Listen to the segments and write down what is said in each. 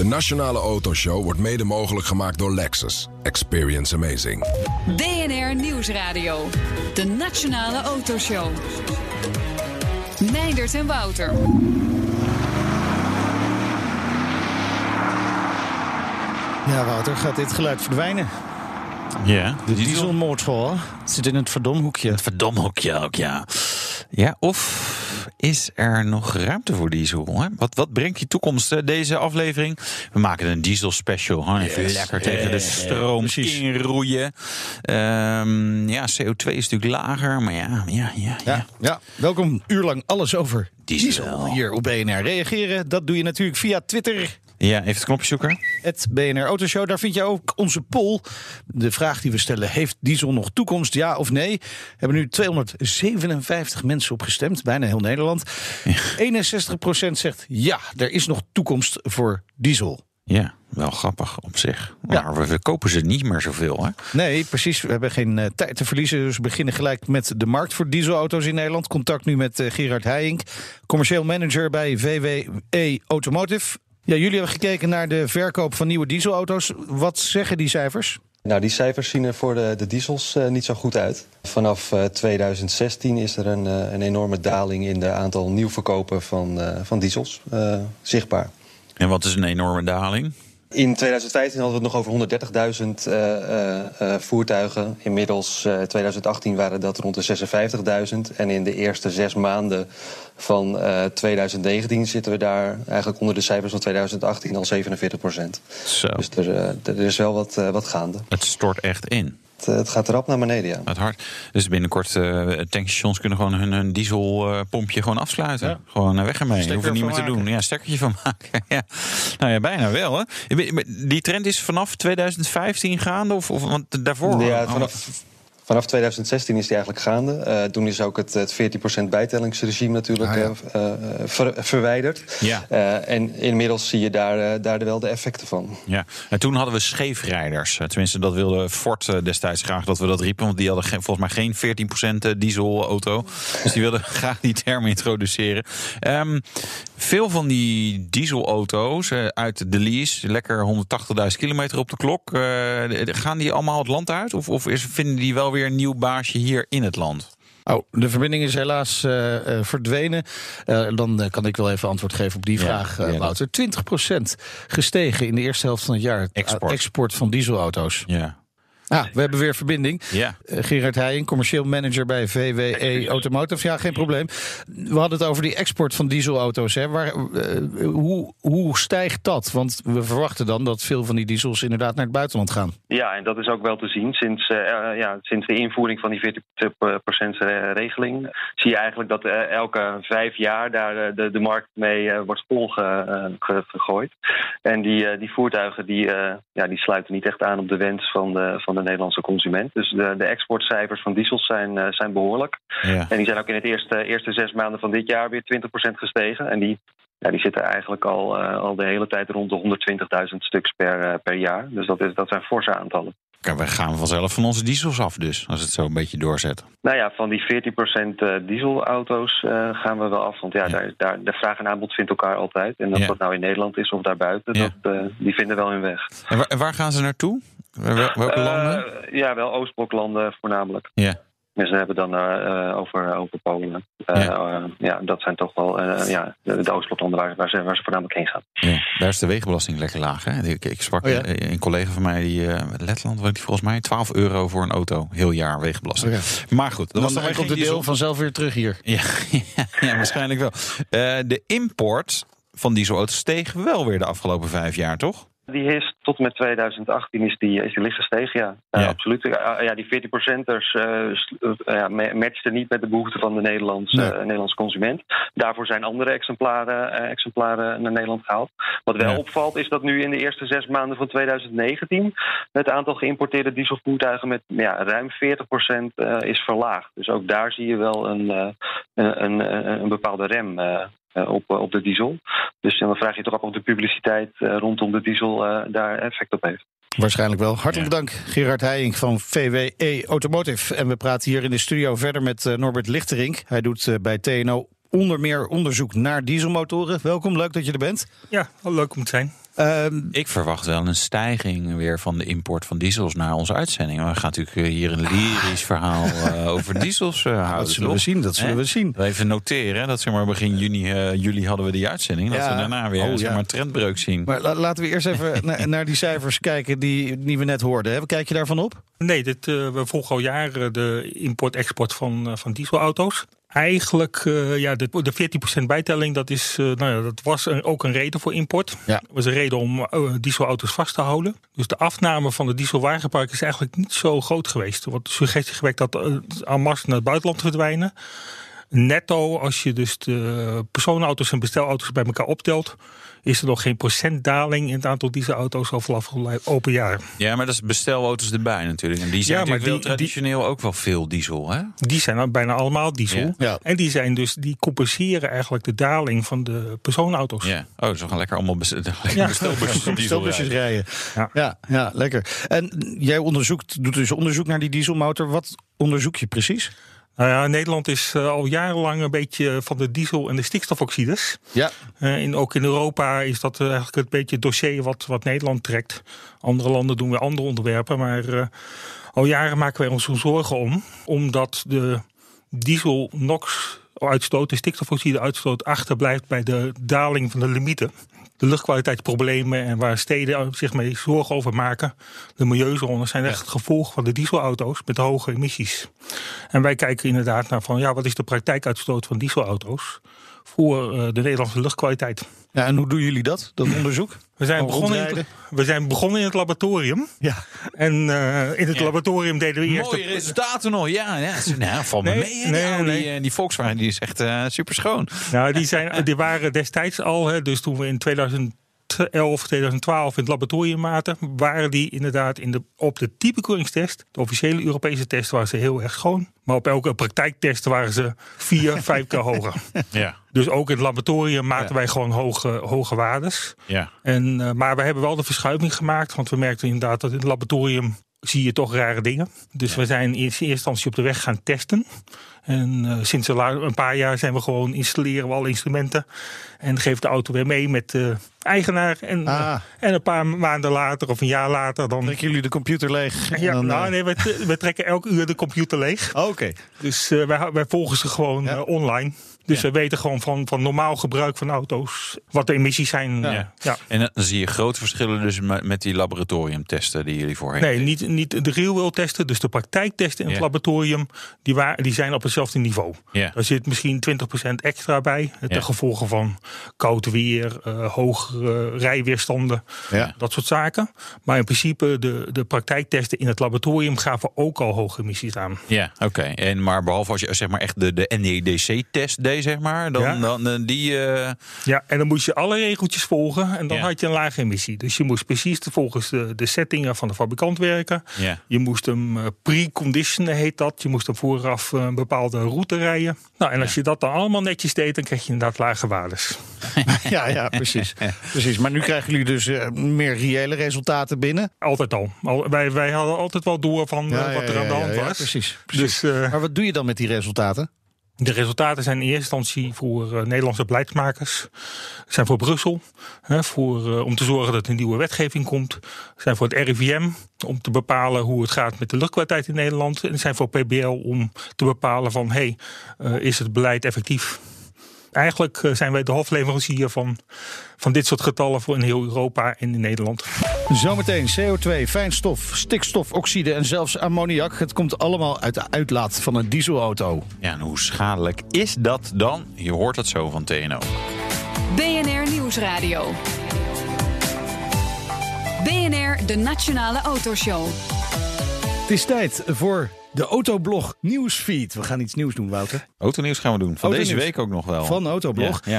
De Nationale Autoshow wordt mede mogelijk gemaakt door Lexus. Experience amazing. BNR Nieuwsradio. De Nationale Autoshow. Meindert en Wouter. Ja, Wouter, gaat dit geluid verdwijnen? Ja, De dieselmotor zit in het verdomhoekje. Het verdomhoekje ook, ja. Ja, of is er nog ruimte voor diesel? Hè? Wat, wat brengt die toekomst, hè, deze aflevering? We maken een diesel special. Hè? Even Yes. lekker tegen de stroom precies. inroeien. Ehm, ja, CO2 is natuurlijk lager, maar ja, ja, ja. ja. Ja, ja, welkom. Uur lang alles over Diesel. diesel hier op BNR. Reageren, dat doe je natuurlijk via Twitter. Ja, even het knopje zoeken. Het BNR Autoshow, daar vind je ook onze poll. De vraag die we stellen, heeft diesel nog toekomst, ja of nee? We hebben nu 257 mensen op gestemd, bijna heel Nederland. 61% zegt ja, er is nog toekomst voor diesel. Ja, wel grappig op zich. Ja. Maar we verkopen ze niet meer zoveel, hè? Nee, precies. We hebben geen eh, tijd te verliezen. Dus we beginnen gelijk met de markt voor dieselauto's in Nederland. Contact nu met eh, Gerard Heijink, commercieel manager bij VWE Automotive. Ja, jullie hebben gekeken naar de verkoop van nieuwe dieselauto's. Wat zeggen die cijfers? Nou, die cijfers zien er voor de, de diesels eh, niet zo goed uit. Vanaf eh, 2016 is er een, eh, een enorme daling in de aantal nieuwverkopen van, eh, van diesels eh, zichtbaar. En wat is een enorme daling? In 2015 hadden we het nog over 130.000 eh, eh, eh, voertuigen. Inmiddels, eh 2018, waren dat rond de 56.000. En in de eerste zes maanden van eh 2019 zitten we daar eigenlijk onder de cijfers van 2018 al 47 procent. Zo, Dus er, er is wel wat, wat gaande. het stort echt in. Het, eh, het gaat rap naar beneden, ja. Het hard. Dus binnenkort uh, tankstations kunnen gewoon hun, hun dieselpompje gewoon afsluiten. Ja. Gewoon uh, weg ermee. Stekker Hoeven niet meer te doen. Ja, stekkertje van maken. ja. Nou ja, bijna wel. Hè. Die trend is vanaf 2015 gaande? Of, of want daarvoor? Ja, vanaf, vanaf 2016 is die eigenlijk gaande. Eh, toen is ook het, het 14% bijtellingsregime natuurlijk Ah, ja. eh, eh, ver- verwijderd. Ja. En inmiddels zie je daar, daar wel de effecten van. Ja, en toen hadden we scheefrijders. Tenminste, dat wilde Ford destijds graag dat we dat riepen. Want die hadden geen, volgens mij geen 14% dieselauto. Dus die wilden graag die term introduceren. Ehm, veel van die dieselauto's eh, uit de lease, lekker 180.000 kilometer op de klok. eh, gaan die allemaal het land uit? Of, of is, vinden die wel weer een nieuw baasje hier in het land? Oh, de verbinding is helaas eh, verdwenen. Dan kan ik wel even antwoord geven op die Ja, vraag, ja, Wouter. 20% gestegen in de eerste helft van het jaar. Export. export van dieselauto's. Ja. Ah, we hebben weer verbinding. Ja. Eh, Gerard Heijing, commercieel manager bij VWE Automotive. Ja, geen probleem. We hadden het over die export van dieselauto's. Hè. Waar, eh, hoe, hoe stijgt dat? Want we verwachten dan dat veel van die diesels inderdaad naar het buitenland gaan. Ja, en dat is ook wel te zien. Sinds, eh, ja, sinds de invoering van die 40% regeling zie je eigenlijk dat elke vijf jaar daar de, de markt mee eh, wordt volgegooid. En die, die voertuigen die, eh, ja, die sluiten niet echt aan op de wens van de, van de Nederlandse consument. Dus de, de exportcijfers van diesels zijn, eh, zijn behoorlijk. Ja. En die zijn ook in het eerste, eerste zes maanden van dit jaar weer 20% gestegen. En die, ja, die zitten eigenlijk al, eh, al de hele tijd rond de 120.000 stuks per, eh, per jaar. Dus dat, is, dat zijn forse aantallen. Kijk, We gaan vanzelf van onze diesels af dus, als het zo een beetje doorzet. Nou ja, van die 14% eh, dieselauto's gaan we wel af. Want ja, Ja. Daar, daar, de vraag en aanbod vindt elkaar altijd. En of Ja. dat nou in Nederland is of daarbuiten, Ja. dat, die vinden wel hun weg. En waar, en waar gaan ze naartoe? Wel- Welke landen? Eh, ja, wel Oostbloklanden voornamelijk. Ja. En ze hebben dan eh, eh, over, over Polen. Eh, Ja. ja, dat zijn toch wel eh, ja, de, de Oostbloklanden waar, waar, ze, waar ze voornamelijk heen gaan. Ja, daar is de wegenbelasting lekker laag. Hè? Ik, ik sprak Oh ja? een collega van mij, die eh Letland woont die volgens mij 12 euro voor een auto. Heel jaar wegenbelasting. Maar goed, dat Dan, was dan komt de deel diesel. vanzelf weer terug hier. Ja, ja, ja, waarschijnlijk wel. Eh, de import van dieselauto's steeg wel weer de afgelopen vijf jaar, toch? Die is tot met 2018 is die, is die licht gestegen, ja. Absoluut. Ja, ja, die 40%ers eh eh, matchten niet met de behoeften van de Nederlandse, Nee. eh, Nederlandse consument. Daarvoor zijn andere exemplaren, exemplaren naar Nederland gehaald. Wat wel Ja. opvalt is dat nu in de eerste zes maanden van 2019 het aantal geïmporteerde dieselvoertuigen met ja, ruim 40% eh, is verlaagd. Dus ook daar zie je wel een, een, een, een bepaalde rem. Eh, eh, op, op de diesel. Dus dan vraag je toch af of de publiciteit eh, rondom de diesel eh, daar effect op heeft. Waarschijnlijk wel. Hartelijk Ja. dank, Gerard Heijink van VWE Automotive. En we praten hier in de studio verder met Norbert Lichterink. Hij doet eh, bij TNO onder meer onderzoek naar dieselmotoren. Welkom, leuk dat je er bent. Ja, wel leuk om te zijn. Ehm, Ik verwacht wel een stijging weer van de import van diesels naar onze uitzending. We gaan natuurlijk eh, hier een lyrisch verhaal eh, over diesels eh, houden. dat zullen we zien, dat zullen we zien. Even noteren dat zeg maar begin juni, eh, juli hadden we die uitzending. Dat Ja. we daarna weer Oh, zeg ja. maar, een trendbreuk zien. Maar la- laten we eerst even na- naar die cijfers kijken die, die we net hoorden. Hè. Kijk je daarvan op? Nee, dit, eh, we volgen al jaren de import-export van, van dieselauto's. Eigenlijk, eh, ja, de, de 14% bijtelling, dat, is, eh, nou ja, dat was een- ook een reden voor import. Ja. Dat was een reden om eh, dieselauto's vast te houden. Dus de afname van de dieselwagenpark is eigenlijk niet zo groot geweest. Er wordt de suggestie gewekt dat uh, en masse naar het buitenland verdwijnen. Netto, als je dus de personenauto's en bestelauto's bij elkaar optelt, is er nog geen procentdaling in het aantal dieselauto's over afgelopen open jaar. Ja, maar dat is bestelauto's erbij natuurlijk. En die zijn Ja, maar die- traditioneel ook wel veel diesel, hè? Die zijn dan bijna allemaal diesel. Ja. Ja. En die zijn dus, die compenseren eigenlijk de daling van de personenauto's. Ja. Oh, ze gaan lekker allemaal bes- lekker Ja. bestelbusjes op diesel Stelbusjes rijden. rijden. Ja. Ja, ja, lekker. En jij onderzoekt, doet dus onderzoek naar die dieselmotor. Wat onderzoek je precies? Nou ja, Nederland is eh, al jarenlang een beetje van de diesel en de stikstofoxides. Ja, Eh, in, ook in Europa is dat eh, eigenlijk een beetje het dossier wat, wat Nederland trekt. Andere landen doen weer andere onderwerpen. Maar al jaren maken wij ons zorgen om. Omdat de diesel NOx uitstoot, de stikstofoxide uitstoot achterblijft bij de daling van de limieten. De luchtkwaliteitsproblemen en waar steden zich mee zorgen over maken. De milieuzones zijn echt het gevolg van de dieselauto's met hoge emissies. En wij kijken inderdaad naar van ja, wat is de praktijkuitstoot van dieselauto's voor eh, de Nederlandse luchtkwaliteit. ja, en hoe doen jullie dat, dat onderzoek? We zijn, begonnen in, het- we zijn begonnen in het laboratorium. Ja. En eh, in het Ja. laboratorium deden we eerst. Mooie de- resultaten nog, ja. ja. Nou, val me Nee, mee. hè. nee, die, nee. eh, die Volkswagen die is echt eh, super schoon. Nou, die, zijn, die waren destijds al, hè, dus toen we in 2011, 2012 in het laboratorium maten, waren die inderdaad in de, op de typekeuringstest, de officiële Europese test, waren ze heel erg schoon. Maar op elke praktijktest waren ze vier, vijf keer hoger. Ja. Dus ook in het laboratorium maten wij gewoon hoge, hoge waardes. Ja. En, eh, maar we hebben wel de verschuiving gemaakt, want we merkten inderdaad dat in het laboratorium zie je toch rare dingen. Dus we zijn in eerste instantie op de weg gaan testen. En eh, sinds een, paar jaar zijn we gewoon installeren we alle instrumenten. En geven de auto weer mee met de eigenaar. En, Ah. eh, en een paar maanden later of een jaar later dan... Trekken jullie de computer leeg? en Ja, dan, nou eh, nee, wij trekken elk uur de computer leeg. oh, Oké. Dus wij, wij volgen ze gewoon Ja. online. Dus we weten gewoon van, van normaal gebruik van auto's wat de emissies zijn. Ja. En dan zie je grote verschillen dus met, die laboratoriumtesten die jullie voorheen Nee, niet, niet de real world testen. Dus de praktijktesten in het laboratorium, die, wa- die zijn op hetzelfde niveau. Ja. Daar zit misschien 20% extra bij. Ten Ja. gevolge van koud weer, eh hogere rijweerstanden, Ja. dat soort zaken. Maar in principe, de, de praktijktesten in het laboratorium gaven ook al hoge emissies aan. Ja, oké. En maar behalve als je zeg maar echt de, de NEDC-test zeg maar, dan, Ja. dan eh, die. eh, Ja, en dan moest je alle regeltjes volgen en dan Ja. had je een lage emissie. Dus je moest precies volgens de, de settingen van de fabrikant werken. ja. Je moest hem eh, pre-conditionen, heet dat. Je moest hem vooraf een bepaalde route rijden. Nou, en als je dat dan allemaal netjes deed, dan kreeg je inderdaad lage waardes. Ja, ja, precies. precies. Maar nu krijgen jullie dus eh, meer reële resultaten binnen. Altijd al. al wij, wij hadden altijd wel door van wat er ja, aan de hand ja, was. precies. precies. Dus eh, Maar wat doe je dan met die resultaten? De resultaten zijn in eerste instantie voor eh, Nederlandse beleidsmakers. Zijn voor Brussel. Hè, voor, eh, om te zorgen dat er een nieuwe wetgeving komt. Zijn voor het RIVM. Om te bepalen hoe het gaat met de luchtkwaliteit in Nederland. En zijn voor PBL om te bepalen van... hey, eh, is het beleid effectief? Eigenlijk eh, zijn wij de hofleverancier van, van dit soort getallen voor in heel Europa en in Nederland. Zometeen CO2, fijnstof, stikstofoxide en zelfs ammoniak. Het komt allemaal uit de uitlaat van een dieselauto. ja, en hoe schadelijk is dat dan? Je hoort het zo van TNO. BNR Nieuwsradio. BNR, de Nationale Autoshow. Het is tijd voor de Autoblog nieuwsfeed. We gaan iets nieuws doen, Wouter. Autonieuws gaan we doen. Van Autonieuws. deze week ook nog wel. Van Autoblog. Ja, ja.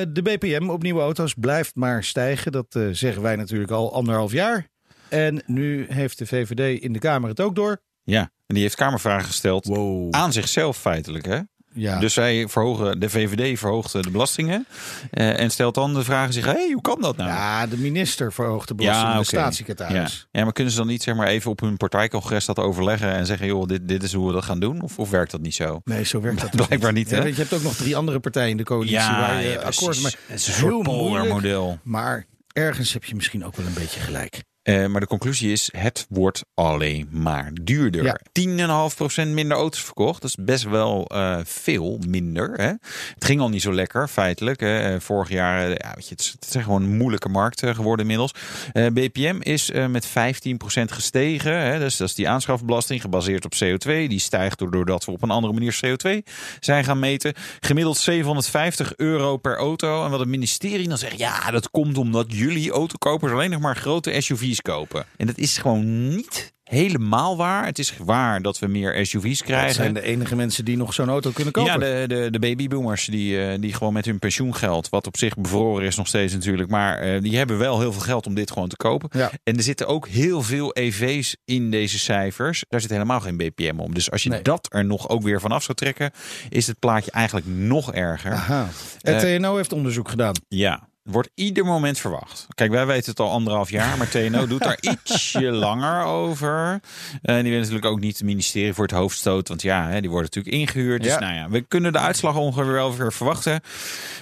Eh, de BPM op nieuwe auto's blijft maar stijgen. Dat eh, zeggen wij natuurlijk al anderhalf jaar. En nu heeft de VVD in de Kamer het ook door. Ja, en die heeft Kamervragen gesteld Wow. aan zichzelf feitelijk. Hè? Ja. Dus zij verhogen, de VVD verhoogt de belastingen eh, en stelt dan de vraag zich, hey, hoe kan dat nou? ja, de minister verhoogt de belasting, de oké. staatssecretaris. Ja. ja, maar kunnen ze dan niet zeg maar even op hun partijcongres dat overleggen en zeggen, joh, dit, dit is hoe we dat gaan doen? Of, of werkt dat niet zo? Nee, zo werkt dat Blijkbaar niet, hè? Ja, je, hebt ook nog drie andere partijen in de coalitie waar je akkoord maar Het is een heel soort moeilijk. poldermodel. Maar ergens heb je misschien ook wel een beetje gelijk. Uh, maar de conclusie is, het wordt alleen maar duurder. Ja. 10,5% minder auto's verkocht. Dat is best wel uh, veel minder. Hè? Het ging al niet zo lekker, feitelijk. Hè? Uh, vorig jaar, ja, weet je, het, is, het is gewoon een moeilijke markt geworden inmiddels. BPM is met 15% gestegen. Hè? Dus dat is die aanschafbelasting gebaseerd op CO2. Die stijgt doordat we op een andere manier CO2 zijn gaan meten. Gemiddeld 750 euro per auto. En wat het ministerie dan zegt, ja, dat komt omdat jullie autokopers alleen nog maar grote SUV's kopen. En dat is gewoon niet helemaal waar. Het is waar dat we meer SUV's krijgen. Dat zijn de enige mensen die nog zo'n auto kunnen kopen. Ja, de, de, de babyboomers die, uh, die gewoon met hun pensioengeld, wat op zich bevroren is nog steeds natuurlijk, maar uh, die hebben wel heel veel geld om dit gewoon te kopen. Ja. En er zitten ook heel veel EV's in deze cijfers. Daar zit helemaal geen BPM om. Dus als je Nee. dat er nog ook weer vanaf zou trekken, is het plaatje eigenlijk nog erger. Aha. Eh, Het TNO heeft onderzoek gedaan. Ja, wordt ieder moment verwacht. Kijk, wij weten het al anderhalf jaar, maar TNO doet daar ietsje langer over. En die willen natuurlijk ook niet het ministerie voor het hoofd stoten, want ja, hè, die worden natuurlijk ingehuurd. Dus Ja. nou ja, we kunnen de uitslag ongeveer wel weer verwachten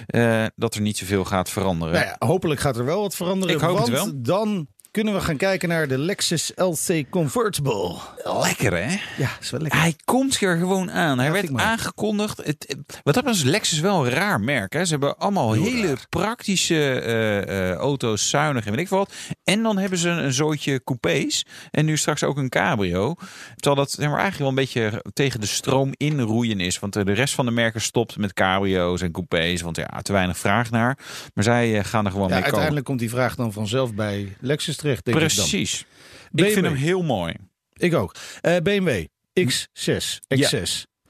eh, dat er niet zoveel gaat veranderen. Nou ja, hopelijk gaat er wel wat veranderen. Ik hoop want het wel. dan kunnen we gaan kijken naar de Lexus LC Convertible. Lekker hè? Ja, is wel lekker. Hij komt er gewoon aan. Hij Ja, werd aangekondigd. Het, wat dat is Lexus wel een raar merk. Hè? Ze hebben allemaal Heel hele raar. praktische eh, eh, auto's, zuinig en weet ik wat. En dan hebben ze een, een zootje coupés. En nu straks ook een cabrio. Terwijl dat zeg maar, eigenlijk wel een beetje tegen de stroom inroeien is. Want eh, de rest van de merken stopt met cabrio's en coupés. Want ja, te weinig vraag naar. Maar zij gaan er gewoon Ja, mee komen. uiteindelijk komt die vraag dan vanzelf bij Lexus terecht, denk ik dan. Precies. Ik vind hem heel mooi. Ik ook. BMW X6, X6.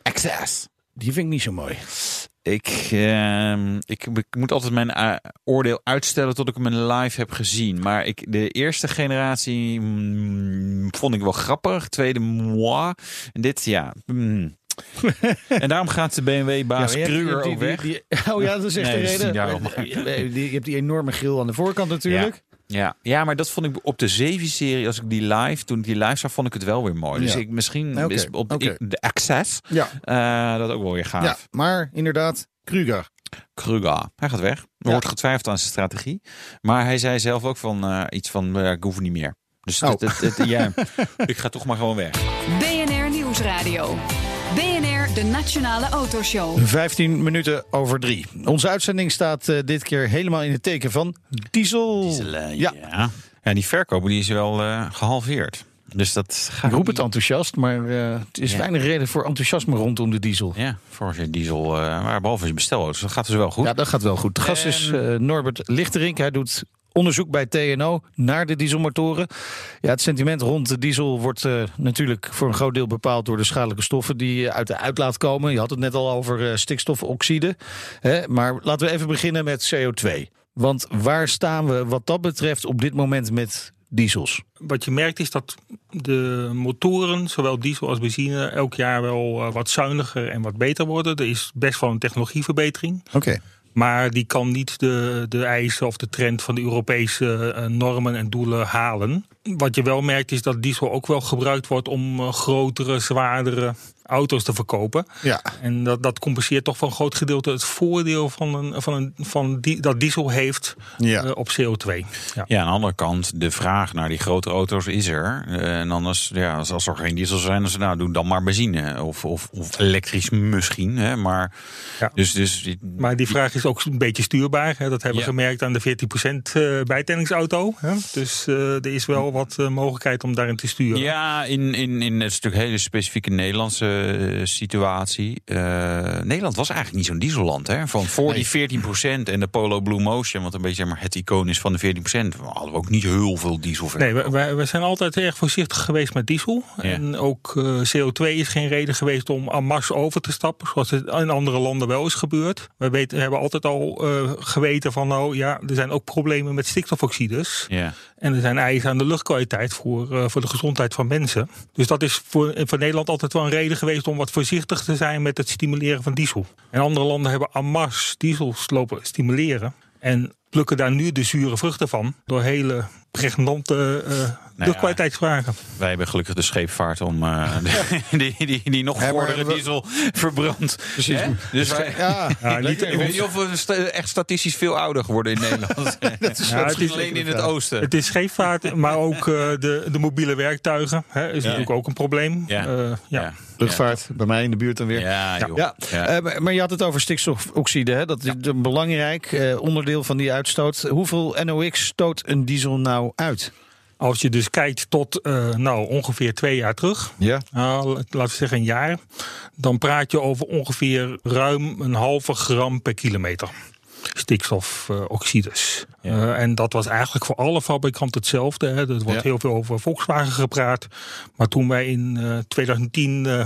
Access. Die vind ik niet zo mooi. Ik, ehm, ik, ik moet altijd mijn eh, oordeel uitstellen tot ik hem in live heb gezien. Maar ik, de eerste generatie mm, vond ik wel grappig. Tweede, moi. En dit, ja. mm. en daarom gaat de BMW-baas Ja, Kruger ook weg. die- die- oh ja, dat is echt Nee, de reden. die- Je hebt die enorme grill aan de voorkant natuurlijk. Ja, ja, maar dat vond ik op de 7-serie, als ik die live, toen ik die live zag, vond ik het wel weer mooi. Dus Ja. ik, misschien is op ik- de Access Ja. eh, dat ook wel weer gaaf. Ja, maar inderdaad, Kruger. Kruger. Hij gaat weg. Er Ja. wordt getwijfeld aan zijn strategie. Maar hij zei zelf ook van eh, iets van, eh, ik hoef niet meer. Dus Oh. het, het, het- ja, ik ga toch maar gewoon weg. BNR Nieuwsradio. De Nationale Autoshow. 15 minuten over drie. Onze uitzending staat eh, dit keer helemaal in het teken van diesel. Ja, ja. Ja, die verkoop die is wel eh, gehalveerd. Dus dat gaat ik roep het enthousiast, maar eh, het is Ja. weinig reden voor enthousiasme rondom de diesel. Ja, voor je diesel, eh, maar behalve je bestelauto's, dat gaat dus wel goed. Ja, dat gaat wel goed. De gast is eh, Norbert Lichterink. Hij doet onderzoek bij TNO naar de dieselmotoren. Ja, het sentiment rond de diesel wordt eh, natuurlijk voor een groot deel bepaald door de schadelijke stoffen die eh, uit de uitlaat komen. Je had het net al over eh, stikstofoxide. Hè? Maar laten we even beginnen met CO2. Want waar staan we wat dat betreft op dit moment met diesels? Wat je merkt is dat de motoren, zowel diesel als benzine, elk jaar wel wat zuiniger en wat beter worden. Er is best wel een technologieverbetering. Oké. Maar die kan niet de, de eisen of de trend van de Europese eh, normen en doelen halen. Wat je wel merkt is dat diesel ook wel gebruikt wordt om eh, grotere, zwaardere auto's te verkopen. Ja. En dat, dat compenseert toch voor een groot gedeelte het voordeel van, een, van, een, van die, dat diesel heeft Ja. eh, op CO2. Ja. Ja, aan de andere kant, de vraag naar die grote auto's is er. Eh, en anders, ja, als, als er geen diesel zijn, dan ze nou, doen dan maar benzine. Of, of, of elektrisch misschien. Hè, maar, Ja. dus, dus, Maar die vraag is ook een beetje stuurbaar. Hè. Dat hebben we gemerkt aan de 14% eh, bijtellingsauto. Hè. Dus eh, er is wel wat mogelijkheid om daarin te sturen. Ja, in, in, in het een hele specifieke Nederlandse situatie. Eh, Nederland was eigenlijk niet zo'n dieselland. Hè? Van voor die 14% en de Polo Blue Motion, wat een beetje zeg maar, het icoon is van de 14%, hadden we ook niet heel veel diesel. Nee, we, zijn altijd erg voorzichtig geweest met diesel. Ja. En ook eh, CO2 is geen reden geweest om en masse over te stappen. Zoals het in andere landen wel is gebeurd. We, weten, we hebben altijd al eh, geweten van nou ja, er zijn ook problemen met stikstofoxides. Ja. En er zijn eisen aan de luchtkwaliteit voor, eh, voor de gezondheid van mensen. Dus dat is voor, voor Nederland altijd wel een reden geweest om wat voorzichtig te zijn met het stimuleren van diesel. En andere landen hebben en masse diesels lopen stimuleren. En plukken daar nu de zure vruchten van. Door hele pregnante uh, luchtkwaliteitsvragen. Wij hebben gelukkig de scheepvaart om uh, die, die, die, nog vordere we... diesel verbrandt. Precies. Dus wij, ja, ja, niet, ik weet niet of we echt statistisch veel ouder geworden in Nederland. dat is ja, alleen in het oosten. Het is scheepvaart, maar ook uh, de, de mobiele werktuigen hè, is natuurlijk ook een probleem. Ja. ja. Luchtvaart, bij mij in de buurt dan weer. Ja, ja. Uh, maar je had het over stikstofoxide. Hè? Dat is een belangrijk uh, onderdeel van die uitstoot. Hoeveel NOx stoot een diesel nou uit? Als je dus kijkt tot uh, nou, ongeveer twee jaar terug, ja. Uh, laten we zeggen een jaar, dan praat je over ongeveer ruim een halve gram per kilometer stikstofoxides. Ja. Uh, en dat was eigenlijk voor alle fabrikanten hetzelfde. Hè. Er wordt ja. heel veel over Volkswagen gepraat. Maar toen wij in uh, 2010 uh,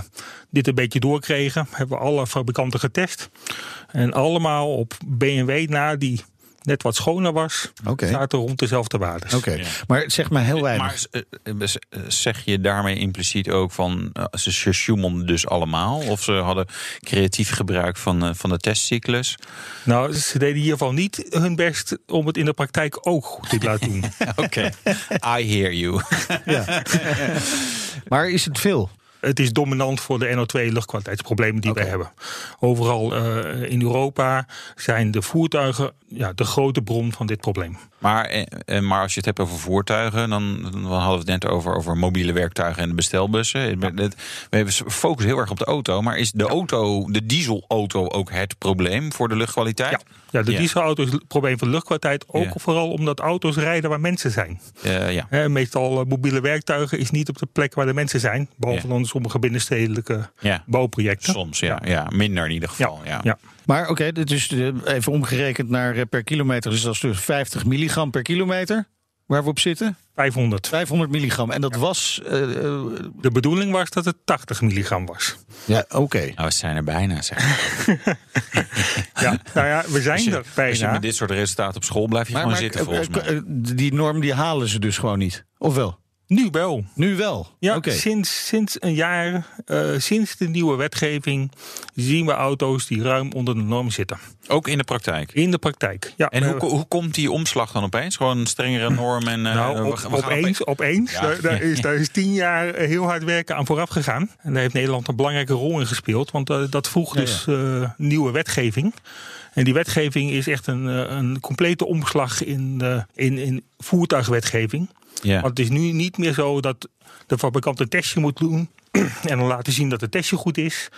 dit een beetje doorkregen, hebben we alle fabrikanten getest. En allemaal op BMW na die net wat schoner was, okay. zaten rond dezelfde waarden. Oké, ja. maar zeg maar heel weinig. Maar eh, zeg je daarmee impliciet ook van ze sjoemelden dus allemaal? Of ze hadden creatief gebruik van, van de testcyclus? Nou, ze deden in ieder geval niet hun best om het in de praktijk ook goed te laten doen. Oké, I hear you. ja. maar is het veel? Het is dominant voor de NO2-luchtkwaliteitsproblemen die okay. we hebben. Overal uh, in Europa zijn de voertuigen ja, de grote bron van dit probleem. Maar, eh, maar als je het hebt over voertuigen, dan, dan hadden we het net over, over mobiele werktuigen en de bestelbussen. Ja. We focussen heel erg op de auto, maar is de auto, de dieselauto ook het probleem voor de luchtkwaliteit? Ja, ja de ja. dieselauto is het probleem de luchtkwaliteit. Ook ja. vooral omdat auto's rijden waar mensen zijn. Uh, ja. He, meestal mobiele werktuigen is niet op de plek waar de mensen zijn. Behalve dan sommige binnenstedelijke bouwprojecten. Soms, ja, ja. minder in ieder geval. Ja. Maar oké, okay, dit is even omgerekend naar per kilometer. Dus dat is dus 50 milligram per kilometer. Waar we op zitten? 500. 500 milligram. En dat ja. was. Uh, de bedoeling was dat het 80 milligram was. Ja, oké. Okay. Nou, we zijn er bijna, zeg. ja, nou ja, we zijn je, er bijna. Als je met dit soort resultaten op school blijf je maar, gewoon maar, zitten, volgens mij. Die norm die halen ze dus gewoon niet. Of wel? Nu wel. Nu wel? Ja, okay. sinds, sinds een jaar, uh, sinds de nieuwe wetgeving, zien we auto's die ruim onder de norm zitten. Ook in de praktijk? In de praktijk, ja. En hoe, hoe komt die omslag dan opeens? Gewoon een strengere norm en... Uh, nou, op, we, we opeens, opeens. Ja. Daar, daar, is, daar is tien jaar heel hard werken aan vooraf gegaan. En daar heeft Nederland een belangrijke rol in gespeeld. Want uh, dat vroeg dus nieuwe wetgeving. En die wetgeving is echt een, een complete omslag in, in, in voertuigwetgeving. Ja. Want het is nu niet meer zo dat de fabrikant een testje moet doen en dan laten zien dat het testje goed is.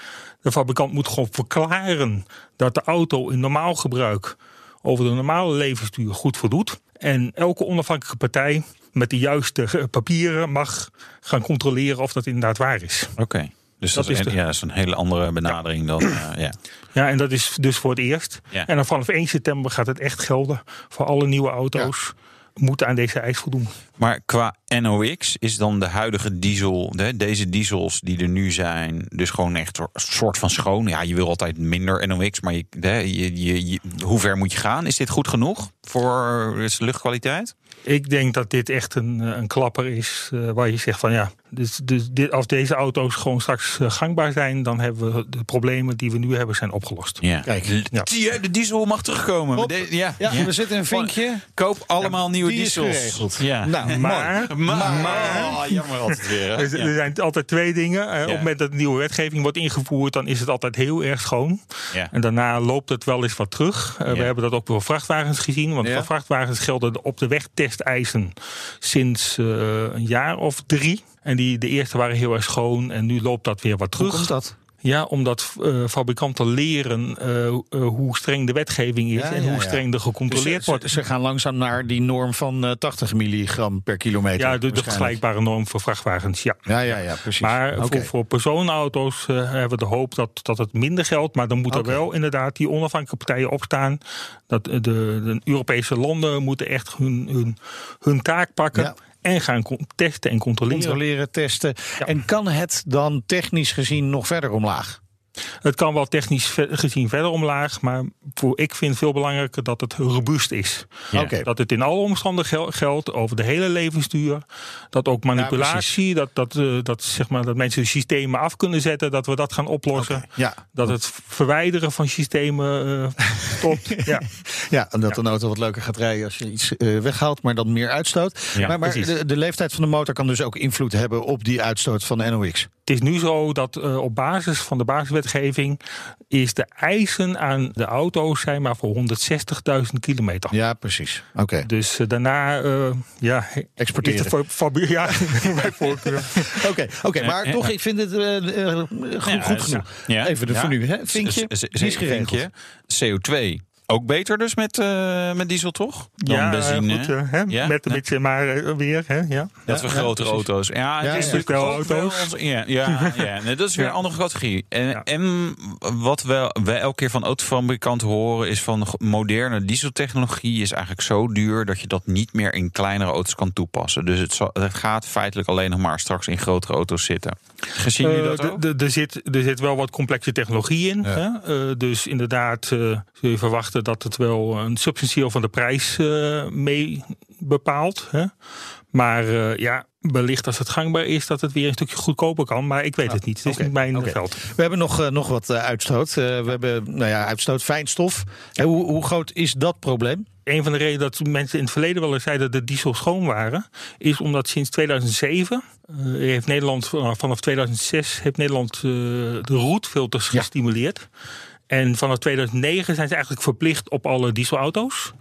De fabrikant moet gewoon verklaren dat de auto in normaal gebruik over de normale levensduur goed voldoet. En elke onafhankelijke partij met de juiste papieren mag gaan controleren of dat inderdaad waar is. Oké. Okay. Dus dat, dat, is, een, de... ja, dat is een hele andere benadering ja. dan. Uh, ja. ja, en dat is dus voor het eerst. Ja. En dan vanaf 1 september gaat het echt gelden voor alle nieuwe auto's. Ja moeten aan deze eis voldoen. Maar qua NOx is dan de huidige diesel, deze diesels die er nu zijn, dus gewoon echt een soort van schoon. Ja, je wil altijd minder NOx, maar je, je, je, je, hoe ver moet je gaan? Is dit goed genoeg voor de luchtkwaliteit? Ik denk dat dit echt een, een klapper is uh, waar je zegt van ja, dus, dus dit, als deze auto's gewoon straks uh, gangbaar zijn, dan hebben we de problemen die we nu hebben zijn opgelost. Ja. Kijk, ja. de diesel mag terugkomen. De, ja, ja, ja, we zitten een vinkje. Koop allemaal nieuwe diesels. Ja. Nou, maar, maar, maar, maar oh, jammer altijd weer. Er, er, zijn altijd twee dingen. Uh, op het moment dat de nieuwe wetgeving wordt ingevoerd, dan is het altijd heel erg schoon. En daarna loopt het wel eens wat terug. Uh, we hebben dat ook voor vrachtwagens gezien, want voor vrachtwagens gelden op de wegtesteisen sinds een jaar of drie. En die, de eerste waren heel erg schoon en nu loopt dat weer wat terug. Hoe komt dat? Ja, omdat uh, fabrikanten leren uh, uh, hoe streng de wetgeving is ja, en ja, hoe streng er gecontroleerd dus, wordt. Ze gaan langzaam naar die norm van 80 milligram per kilometer. Ja, de, de vergelijkbare norm voor vrachtwagens. Ja, ja, ja, ja precies. Maar okay. voor, voor personenauto's hebben we de hoop dat, dat het minder geldt. Maar dan moeten okay. er wel inderdaad die onafhankelijke partijen opstaan. Dat de, de Europese landen moeten echt hun, hun, hun taak pakken en gaan testen en controleren. Controleren, testen. Ja. En kan het dan technisch gezien nog verder omlaag? Het kan wel technisch gezien verder omlaag, maar voor, ik vind veel belangrijker dat het robuust is. Ja. Dat het in alle omstandigheden gel- geldt, over de hele levensduur. Dat ook manipulatie, dat, dat, eh, dat, zeg maar, dat mensen systemen af kunnen zetten, dat we dat gaan oplossen. Ja. Dat het verwijderen van systemen stopt. ja. Ja, en dat een auto wat leuker gaat rijden als je iets eh, weghaalt, maar dan meer uitstoot. Maar maar de, de leeftijd van de motor kan dus ook invloed hebben op die uitstoot van de NOx. Het is nu zo dat op basis van de basiswetgeving is de eisen aan de auto's zijn maar voor 160.000 kilometer. Ja, precies. Oké. Dus eh, daarna, eh, ja, Exporteren. Fa- fabriek, ja, bij voorkeur. Oké, oké, maar Eh, toch, eh, ik vind het goed, Ja, goed genoeg. ja. Even de Ja. voor nu, hè? Vinkje, is geregeld. vinkje. CO2 ook beter dus met, eh, met diesel, toch? Dan ja, benzine. goed, eh, hè, Ja? met een Ja. beetje maar eh, weer, hè, ja. Dat we grotere auto's. Ja, het is natuurlijk Wel auto's. ja, ja, ja. Nee, dat is weer een andere categorie. En, en wat we, wij elke keer van autofabrikanten horen... is van moderne dieseltechnologie is eigenlijk zo duur... dat je dat niet meer in kleinere auto's kan toepassen. Dus het, zal- het gaat feitelijk alleen nog maar straks in grotere auto's zitten. Gezien jullie dat ook? er, zit, er zit wel wat complexe technologie in. Hè? Dus inderdaad zul je verwachten dat het wel een substantieel van de prijs eh, mee bepaalt. Hè? Maar eh, ja, wellicht als het gangbaar is dat het weer een stukje goedkoper kan. Maar ik weet het niet. Het is niet mijn oké. veld. We hebben nog, eh, nog wat eh, uitstoot. Eh, we hebben nou ja, uitstoot fijnstof. En hoe, hoe groot is dat probleem? Een van de redenen dat mensen in het verleden wel eens zeiden dat de diesel schoon waren, is omdat sinds 2007 eh, heeft Nederland vanaf 2006 heeft Nederland eh, de roetfilters Ja. gestimuleerd. En vanaf 2009 zijn ze eigenlijk verplicht op alle dieselauto's.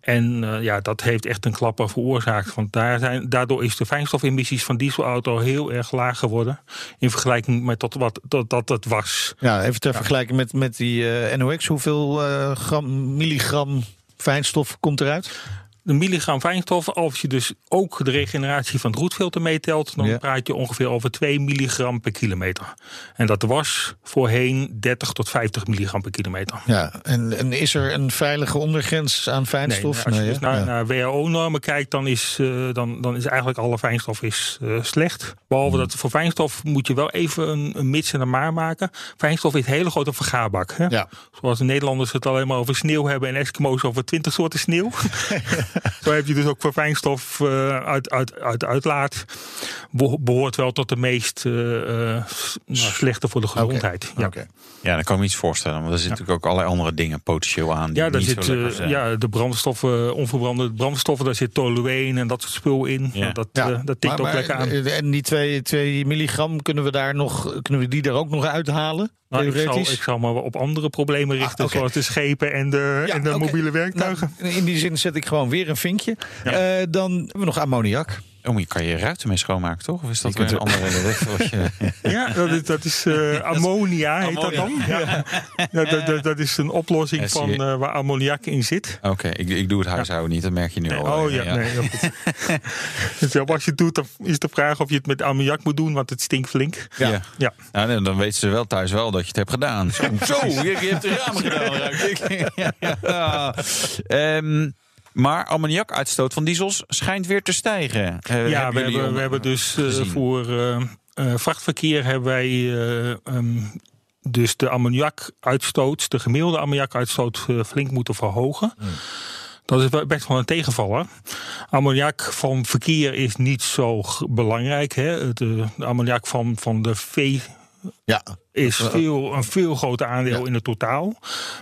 En eh, ja, dat heeft echt een klapper veroorzaakt. Want daar zijn, daardoor is de fijnstofemissies van dieselauto heel erg laag geworden. In vergelijking met tot wat dat, dat het was. Ja, even ter vergelijking met, met die eh, NOx. Hoeveel eh, gram, milligram fijnstof komt eruit? De milligram fijnstof, als je dus ook de regeneratie van het roetfilter meetelt, dan Ja. praat je ongeveer over 2 milligram per kilometer. En dat was voorheen 30 tot 50 milligram per kilometer. Ja, en, en is er een veilige ondergrens aan fijnstof? als je Nee, dus naar, Ja. naar WHO-normen kijkt, dan is, eh, dan, dan is eigenlijk alle fijnstof is, eh, slecht. Behalve Hmm. dat voor fijnstof moet je wel even een, een mits en een maar maken. Fijnstof is een hele grote vergaarbak. Hè? Ja. Zoals de Nederlanders het alleen maar over sneeuw hebben en Eskimo's over 20 soorten sneeuw. Zo heb je dus ook voor fijnstof eh, uit, uit, uit uitlaat. Beho- Behoort wel tot de meest eh, eh, nou, slechte voor de gezondheid. Ja. Oké. Ja, dan kan ik me iets voorstellen. Want er zitten natuurlijk ook allerlei andere dingen potentieel aan. Die Ja, daar niet zit ja, de brandstoffen, onverbrande brandstoffen, daar zit tolueen en dat soort spul in. Ja. Dat, Ja, dat tikt maar- ook maar, lekker aan. En die 2 twee milligram, kunnen we, daar nog, kunnen we die er ook nog uithalen? Nou, ik, zal, ik zal me op andere problemen richten, Ah, oké. zoals de schepen en de, Ja, en de mobiele werktuigen. Nou, in die zin zet ik gewoon weer een vinkje. Eh, dan hebben we nog ammoniak. Oh, je kan je ruiten mee schoonmaken, toch? Of is dat weer een andere weg? Ja, dat is, dat is eh, ammonia, heet dat dan. Ja. Ja, dat, dat, dat is een oplossing Ja, van eh, waar ammoniak in zit. Oké, ik, ik doe het huishouden niet, dat merk je nu al. oh ja, nee. goed. dus ja, als je het doet, dan is de vraag of je het met ammoniak moet doen, want het stinkt flink. Ja. Ja. Nou, nee, dan weten ze wel thuis wel dat je het hebt gedaan. Zo, zo je, je hebt de ramen gedaan. Ja. Ehm, maar ammoniakuitstoot van diesels schijnt weer te stijgen. Eh, Ja, we hebben, we hebben dus eh, voor eh, eh, vrachtverkeer hebben wij eh, ehm, dus de ammoniakuitstoot, de gemiddelde ammoniakuitstoot flink moeten verhogen. Dat is best wel een tegenvaller. Ammoniak van verkeer is niet zo belangrijk. Hè. De, de ammoniak van, van de vee Ja, is veel, een veel groter aandeel Ja. in het totaal.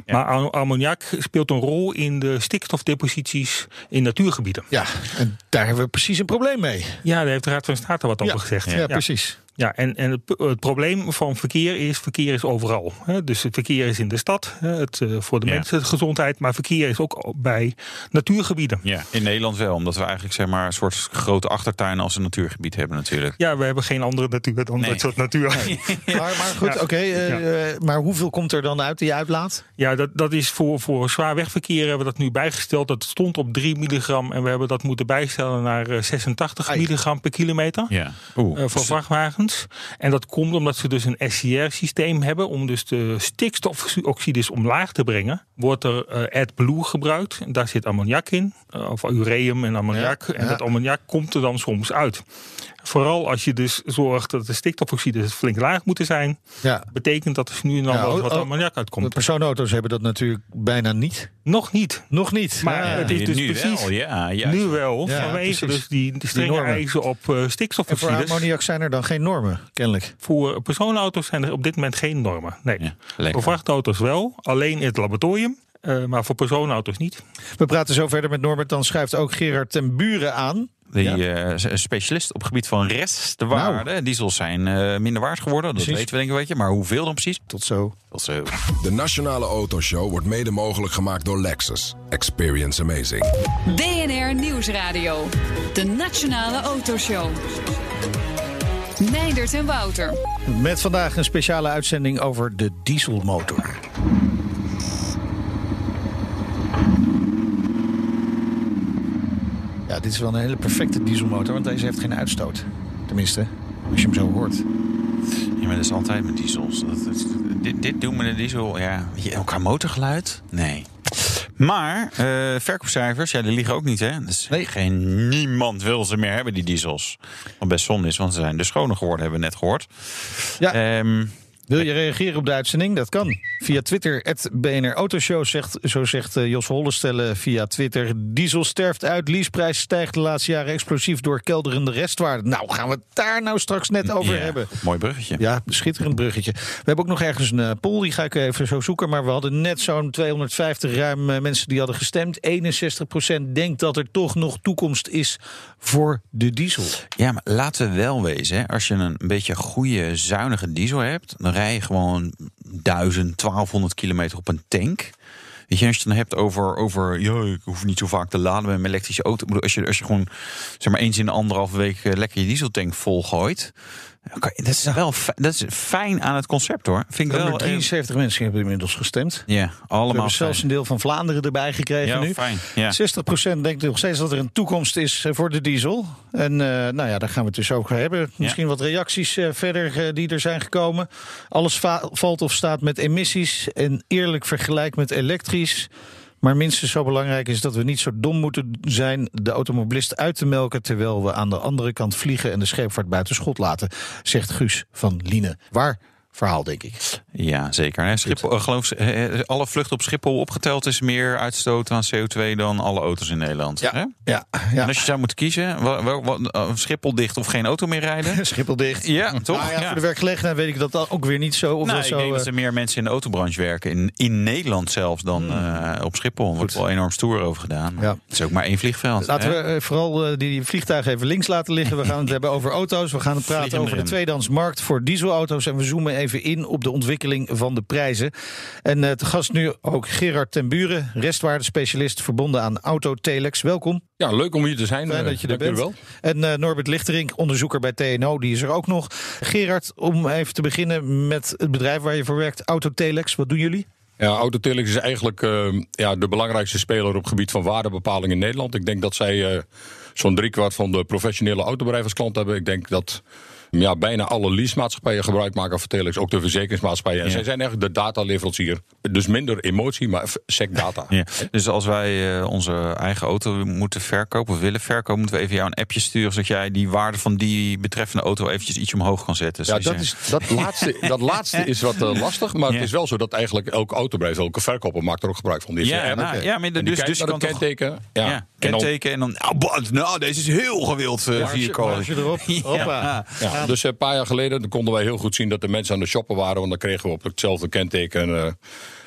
Maar am- ammoniak speelt een rol in de stikstofdeposities in natuurgebieden. ja, en daar hebben we precies een probleem mee. Ja, daar heeft de Raad van State wat over gezegd. Ja, precies. Ja, en, en het, het probleem van verkeer is, verkeer is overal. Hè. Dus het verkeer is in de stad, hè, het, eh, voor de Ja. mensen de gezondheid, maar verkeer is ook bij natuurgebieden. Ja, in Nederland wel. Omdat we eigenlijk zeg maar, een soort grote achtertuin als een natuurgebied hebben natuurlijk. Ja, we hebben geen andere natuur dan Nee. dat soort natuur. Maar, maar goed, Ja. oké. eh, eh, maar hoeveel komt er dan uit die uitlaat? Ja, dat, dat is voor, voor zwaar wegverkeer hebben we dat nu bijgesteld. Dat stond op 3 milligram en we hebben dat moeten bijstellen naar eh, 86 Ai. milligram per kilometer. Ja. Oeh. eh, voor vrachtwagens. En dat komt omdat ze dus een SCR-systeem hebben om dus de stikstofoxides omlaag te brengen. wordt er eh, AdBlue gebruikt. En daar zit ammoniak in, eh, of ureum en ammoniak. Ja, en ja. dat ammoniak komt er dan soms uit. Vooral als je dus zorgt dat de stikstofoxide flink laag moeten zijn, Ja. betekent dat er nu en dan Ja, wel oh, wat oh, ammoniak De uitkomt. personenauto's hebben dat natuurlijk bijna niet. Nog niet. Nog niet. Maar Ja. het is dus nu precies wel, ja. Juist. nu wel, Ja, vanwege precies. dus die, die strenge eisen op eh, en voor ammoniak zijn er dan geen normen, kennelijk. Voor personenauto's zijn er op dit moment geen normen. Nee. Voor vrachtauto's wel, alleen in het laboratorium. Eh, maar voor personenauto's niet. We praten zo verder met Norbert. Dan schuift ook Gerard ten Buren aan. Die eh, is specialist op het gebied van restwaarde. Diesels zijn eh, minder waard geworden, dat Precies. weten we denk ik een beetje. Maar hoeveel dan precies? Tot zo. Is, eh, De Nationale Autoshow wordt mede mogelijk gemaakt door Lexus. Experience amazing. BNR Nieuwsradio. De Nationale Autoshow. Meindert en Wouter. Met vandaag een speciale uitzending over de dieselmotor. Ja, dit is wel een hele perfecte dieselmotor, want deze heeft geen uitstoot. Tenminste, als je hem zo hoort. Ja, maar dat is altijd met diesels. Dat, dit, dit doen met een diesel, ja. Elkaar motorgeluid? Nee. Maar eh, verkoopcijfers, ja, die liegen ook niet, hè? Dus Nee. geen, niemand wil ze meer hebben, die diesels. Wat best zonde is, want ze zijn dus schoner geworden, hebben we net gehoord. Ja. Ehm, Wil je reageren op de uitzending? Dat kan. Via Twitter, het BNR Autoshow, zegt, zo zegt eh, Jos Hollestelle via Twitter. Diesel sterft uit, leaseprijs stijgt de laatste jaren explosief door kelderende restwaarde. Nou, gaan we het daar nou straks net over ja, hebben. Mooi bruggetje. Ja, schitterend bruggetje. We hebben ook nog ergens een eh, poll, die ga ik even zo zoeken. Maar we hadden net zo'n 250 ruim eh, mensen die hadden gestemd. 61% denkt dat er toch nog toekomst is voor de diesel. Ja, maar laten we wel wezen. Hè. Als je een beetje goede, zuinige diesel hebt, dan je gewoon 1000, 1200 kilometer op een tank. Weet je, als je het dan hebt over, over ja, ik hoef niet zo vaak te laden met mijn elektrische auto. Als je, als je gewoon zeg maar eens in de anderhalve week eh, lekker je dieseltank volgooit. Dat is wel dat is fijn aan het concept hoor. Vind ik wel. eh, 73 mensen hebben inmiddels gestemd. Ja, allemaal hebben zelfs een deel van Vlaanderen erbij gekregen Ja, nu. fijn. Ja. 60% denkt nog steeds dat er een toekomst is eh, voor de diesel. En eh, nou ja, daar gaan we het dus over hebben. Misschien wat reacties eh, verder eh, die er zijn gekomen. Alles va- valt of staat met emissies en eerlijk vergelijk met elektrisch. Maar minstens zo belangrijk is dat we niet zo dom moeten zijn de automobilist uit te melken. terwijl we aan de andere kant vliegen en de scheepvaart buiten schot laten, zegt Guus van Liene. Waar verhaal, denk ik. Ja, zeker. Schiphol, geloof, alle vluchten op Schiphol opgeteld is meer uitstoot aan CO2 dan alle auto's in Nederland. Hè? ja, En ja. als je zou moeten kiezen, wa- wa- wa- eh, Schiphol dicht of geen auto meer rijden? Schiphol dicht. Ja, toch? Nou ja, Ja. voor de werkgelegenheid weet ik dat dan ook weer niet zo. Of Nou, dat ik zo denk eh, dat er meer mensen in de autobranche werken. In, in Nederland zelfs dan eh, op Schiphol. Er wordt wel enorm stoer over gedaan. Ja. Het is ook maar één vliegveld. Laten hè? we vooral die vliegtuigen even links laten liggen. We gaan het hebben over auto's. We gaan het praten over de tweedehandsmarkt voor dieselauto's. En we zoomen even in op de ontwikkeling van de prijzen. En eh, te gast nu ook Gerard ten Buren, restwaardespecialist verbonden aan Autotelex. Welkom. Ja, leuk om hier te zijn. Fijn Eh, dat je er dank bent. wel. En eh, Norbert Lichterink, onderzoeker bij TNO, die is er ook nog. Gerard, om even te beginnen met het bedrijf waar je voor werkt, Autotelex. Wat doen jullie? Ja, Autotelex is eigenlijk ja, de belangrijkste speler op het gebied van waardebepaling in Nederland. Ik denk dat zij eh, zo'n driekwart van de professionele autobedrijven als klant hebben. Ik denk dat ja, bijna alle leasemaatschappijen gebruik maken van Telex, ook de verzekeringsmaatschappijen. En Ja. zij zijn eigenlijk de dataleverancier. Dus minder emotie, maar sec data. Ja. Dus als wij eh, onze eigen auto moeten verkopen of willen verkopen, moeten we even jou een appje sturen, zodat jij die waarde van die betreffende auto eventjes iets omhoog kan zetten. Ja, dat, is, dat, laatste, dat laatste is wat eh, lastig. Maar Ja. het is wel zo dat eigenlijk elke autobedrijf, elke verkoper maakt er ook gebruik van. Die Ja, nou, ja, maar die dus, dus je kan toch. Ja. En dan- kenteken en dan, nou, bah, nou, deze is heel gewild, uh, Marge erop. Hoppa. Ja, dus een paar jaar geleden dan konden wij heel goed zien dat de mensen aan de shoppen waren. Want dan kregen we op hetzelfde kenteken eh,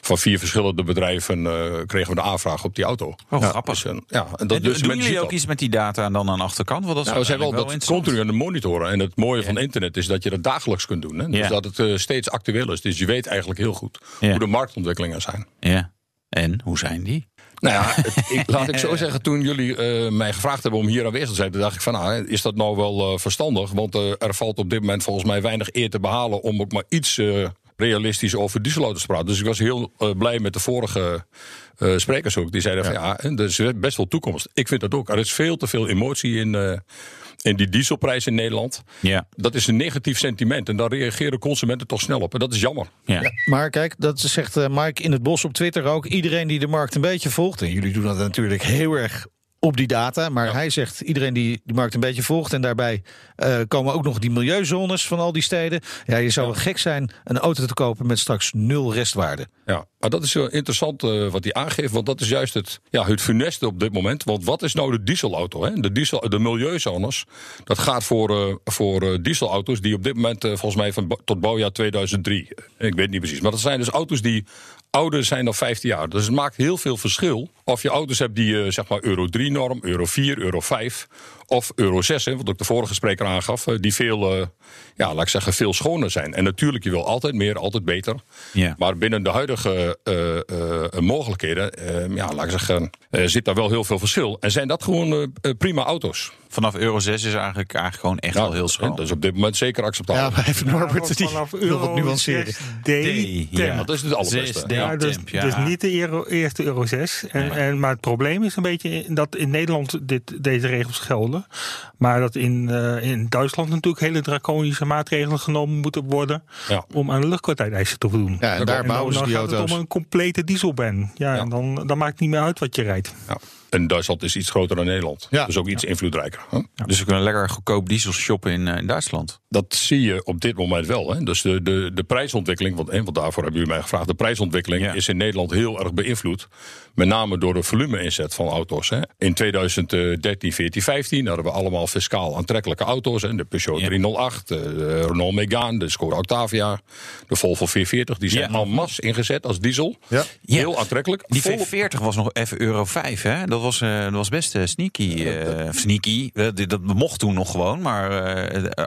van vier verschillende bedrijven eh, kregen we de aanvraag op die auto. Oh, ja, grappig. Dus, eh, ja, en dat, En dus doen jullie ook dat. iets met die data dan aan de achterkant? Want dat is Nou, we zijn wel dat continu aan de monitoren. En het mooie van internet is dat je dat dagelijks kunt doen. Hè? Dus Ja. dat het eh, steeds actueel is. Dus je weet eigenlijk heel goed Ja. hoe de marktontwikkelingen zijn. Ja. En, hoe zijn die? Nou ja, ik, laat ik zo zeggen, toen jullie eh, mij gevraagd hebben om hier aanwezig te zijn, toen dacht ik van, nou, is dat nou wel eh, verstandig? Want eh, er valt op dit moment volgens mij weinig eer te behalen om ook maar iets realistisch over dieselauto's te praten. Dus ik was heel blij met de vorige sprekers ook. Die zeiden van, ja, er is best wel toekomst. Ik vind dat ook. Er is veel te veel emotie in, in die dieselprijs in Nederland. Ja. Dat is een negatief sentiment. En daar reageren consumenten toch snel op. En dat is jammer. Ja. Maar kijk, dat zegt eh, Mike in het bos op Twitter ook. Iedereen die de markt een beetje volgt. En jullie doen dat natuurlijk heel erg op die data. Maar hij zegt iedereen die de markt een beetje volgt. En daarbij eh, komen ook nog die milieuzones van al die steden. Ja, je zou wel gek zijn een auto te kopen met straks nul restwaarde. Ja, maar dat is interessant eh, wat hij aangeeft. Want dat is juist het, ja, het funeste op dit moment. Want wat is nou de dieselauto? Hè? De, diesel, de milieuzones. Dat gaat voor, eh, voor dieselauto's die op dit moment volgens mij van tot bouwjaar 2003. Ik weet niet precies. Maar dat zijn dus auto's die ouder zijn dan 15 jaar. Dus het maakt heel veel verschil of je auto's hebt die eh, zeg maar Euro 3 norm, Euro 4, Euro 5 of Euro 6, hè, wat ook de vorige spreker aangaf, eh, die veel, eh, ja, laat ik zeggen, veel schoner zijn. En natuurlijk, je wil altijd meer, altijd beter. Ja. Maar binnen de huidige eh, eh, mogelijkheden, eh, ja, laat ik zeggen, eh, zit daar wel heel veel verschil. En zijn dat gewoon prima auto's? Vanaf euro 6 is eigenlijk, eigenlijk gewoon echt wel heel schoon. Dat is op dit moment zeker acceptabel. Ja, maar even Norbert, die Vanaf wil wat Euro nuanceren. 6D. D, ja. Dat is het allerbeste. 6D Ja, dus, temp, ja. dus niet de euro, eerste euro 6. En, en, maar het probleem is een beetje dat in Nederland dit, deze regels gelden. Maar dat in, eh, in Duitsland natuurlijk hele draconische maatregelen genomen moeten worden. Ja. om aan de luchtkwaliteitseisen te voldoen. Ja, en daar dan- bouwen ze dan die gaat het om een complete dieselban. Ja, Ja. En dan, dan maakt het niet meer uit wat je rijdt. Ja. En Duitsland is iets groter dan Nederland. Ja. Dus ook iets invloedrijker. hè? Dus we kunnen lekker goedkoop diesel shoppen in, eh, in Duitsland. Dat zie je op dit moment wel. Hè? Dus de, de, de prijsontwikkeling, want, want daarvoor hebben jullie mij gevraagd. De prijsontwikkeling Ja. is in Nederland heel erg beïnvloed. Met name door de volume-inzet van auto's. Hè? In 2013, 14, 15 hadden we allemaal fiscaal aantrekkelijke auto's. Hè? De Peugeot Ja. 308, de Renault Megane, de Skoda Octavia, de Volvo 440. Die zijn Ja. al mas ingezet als diesel. Ja. Heel aantrekkelijk. Die Vol- V40 was nog even euro 5, hè? Dat was, eh, dat was best eh, sneaky. eh, sneaky. Dit- dat mocht toen nog gewoon, maar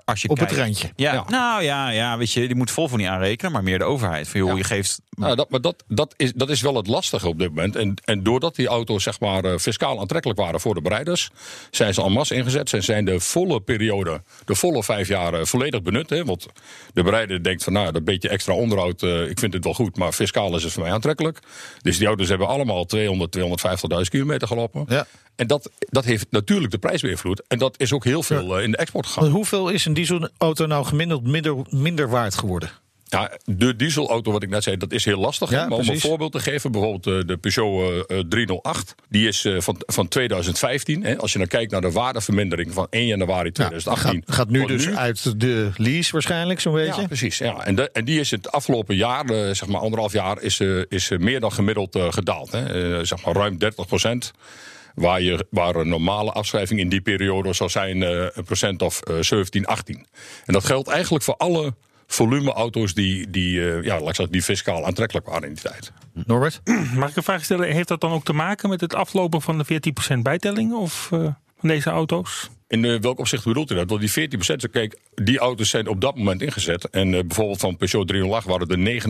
als je Op het randje. Ja, Ja. nou ja, ja, weet je, die moet Volvo niet aanrekenen, maar meer de overheid. Van, joh, Ja. je geeft... Nou, dat, maar dat, dat, is, dat is wel het lastige op dit moment. En, en doordat die auto's zeg maar, fiscaal aantrekkelijk waren voor de bereiders, zijn ze en masse ingezet. En zijn de volle periode, de volle vijf jaar volledig benut. Hè? Want de bereider denkt van nou, dat beetje extra onderhoud, ik vind het wel goed, maar fiscaal is het voor mij aantrekkelijk. Dus die auto's hebben allemaal 200, 250.000 kilometer Ja. En dat, dat heeft natuurlijk de prijs beïnvloed. En dat is ook heel veel eh, in de export gegaan. Hoeveel is een dieselauto nou gemiddeld minder, minder waard geworden? Ja, de dieselauto, wat ik net zei, dat is heel lastig. Ja, maar om een voorbeeld te geven, bijvoorbeeld eh, de Peugeot eh, eh, 308. Die is eh, van, van 2015. Hè. Als je dan kijkt naar de waardevermindering van 1 januari Ja, 2018. gaat, gaat nu dus uit de lease waarschijnlijk, zo'n beetje. Ja, precies. Ja. En, de- en die is het afgelopen jaar, eh, zeg maar anderhalf jaar, is, eh, is eh, meer dan gemiddeld eh, gedaald. Hè. Eh, zeg maar ruim 30 procent. Waar, je, waar een normale afschrijving in die periode zou zijn eh, een procent of eh, 17, 18. En dat geldt eigenlijk voor alle volumeauto's die, die, eh, ja, laat ik zeggen, die fiscaal aantrekkelijk waren in die tijd. Norbert? Mag ik een vraag stellen? Heeft dat dan ook te maken met het aflopen van de 14% bijtelling of, eh, van deze auto's? In eh, welk opzicht bedoelt u dat? Want die 14% kijk, die auto's zijn op dat moment ingezet. En eh, bijvoorbeeld van Peugeot 308 waren er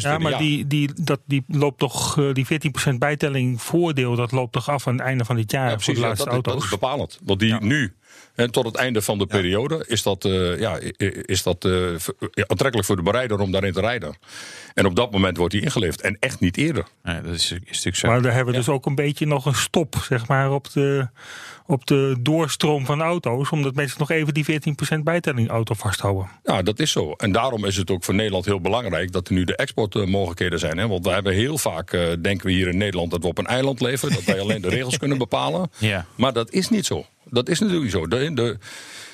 29.000 Ja, maar die, die, dat, die loopt toch, eh, die 14% bijtelling voordeel, dat loopt toch af aan het einde van dit jaar Ja, voor precies, ja, dat, is- dat auto's? is bepalend. Want die nu, en tot het einde van de periode, is dat, eh, ja, is dat eh, aantrekkelijk voor de bereider om daarin te rijden. En op dat moment wordt die ingeleverd. En echt niet eerder. Nee, dat is, is natuurlijk zo. Maar daar hebben we dus ook een beetje nog een stop, zeg maar, op de, op de doorstroom van auto's. Omdat mensen nog even die 14% bijtelling auto vasthouden. Ja, dat is zo. En daarom is het ook voor Nederland heel belangrijk dat er nu de exportmogelijkheden zijn. Hè? Want we hebben heel vaak, eh, denken we hier in Nederland, dat we op een eiland leven. Dat wij alleen de regels kunnen bepalen. Ja. Maar dat is niet zo. Dat is natuurlijk zo. De, de,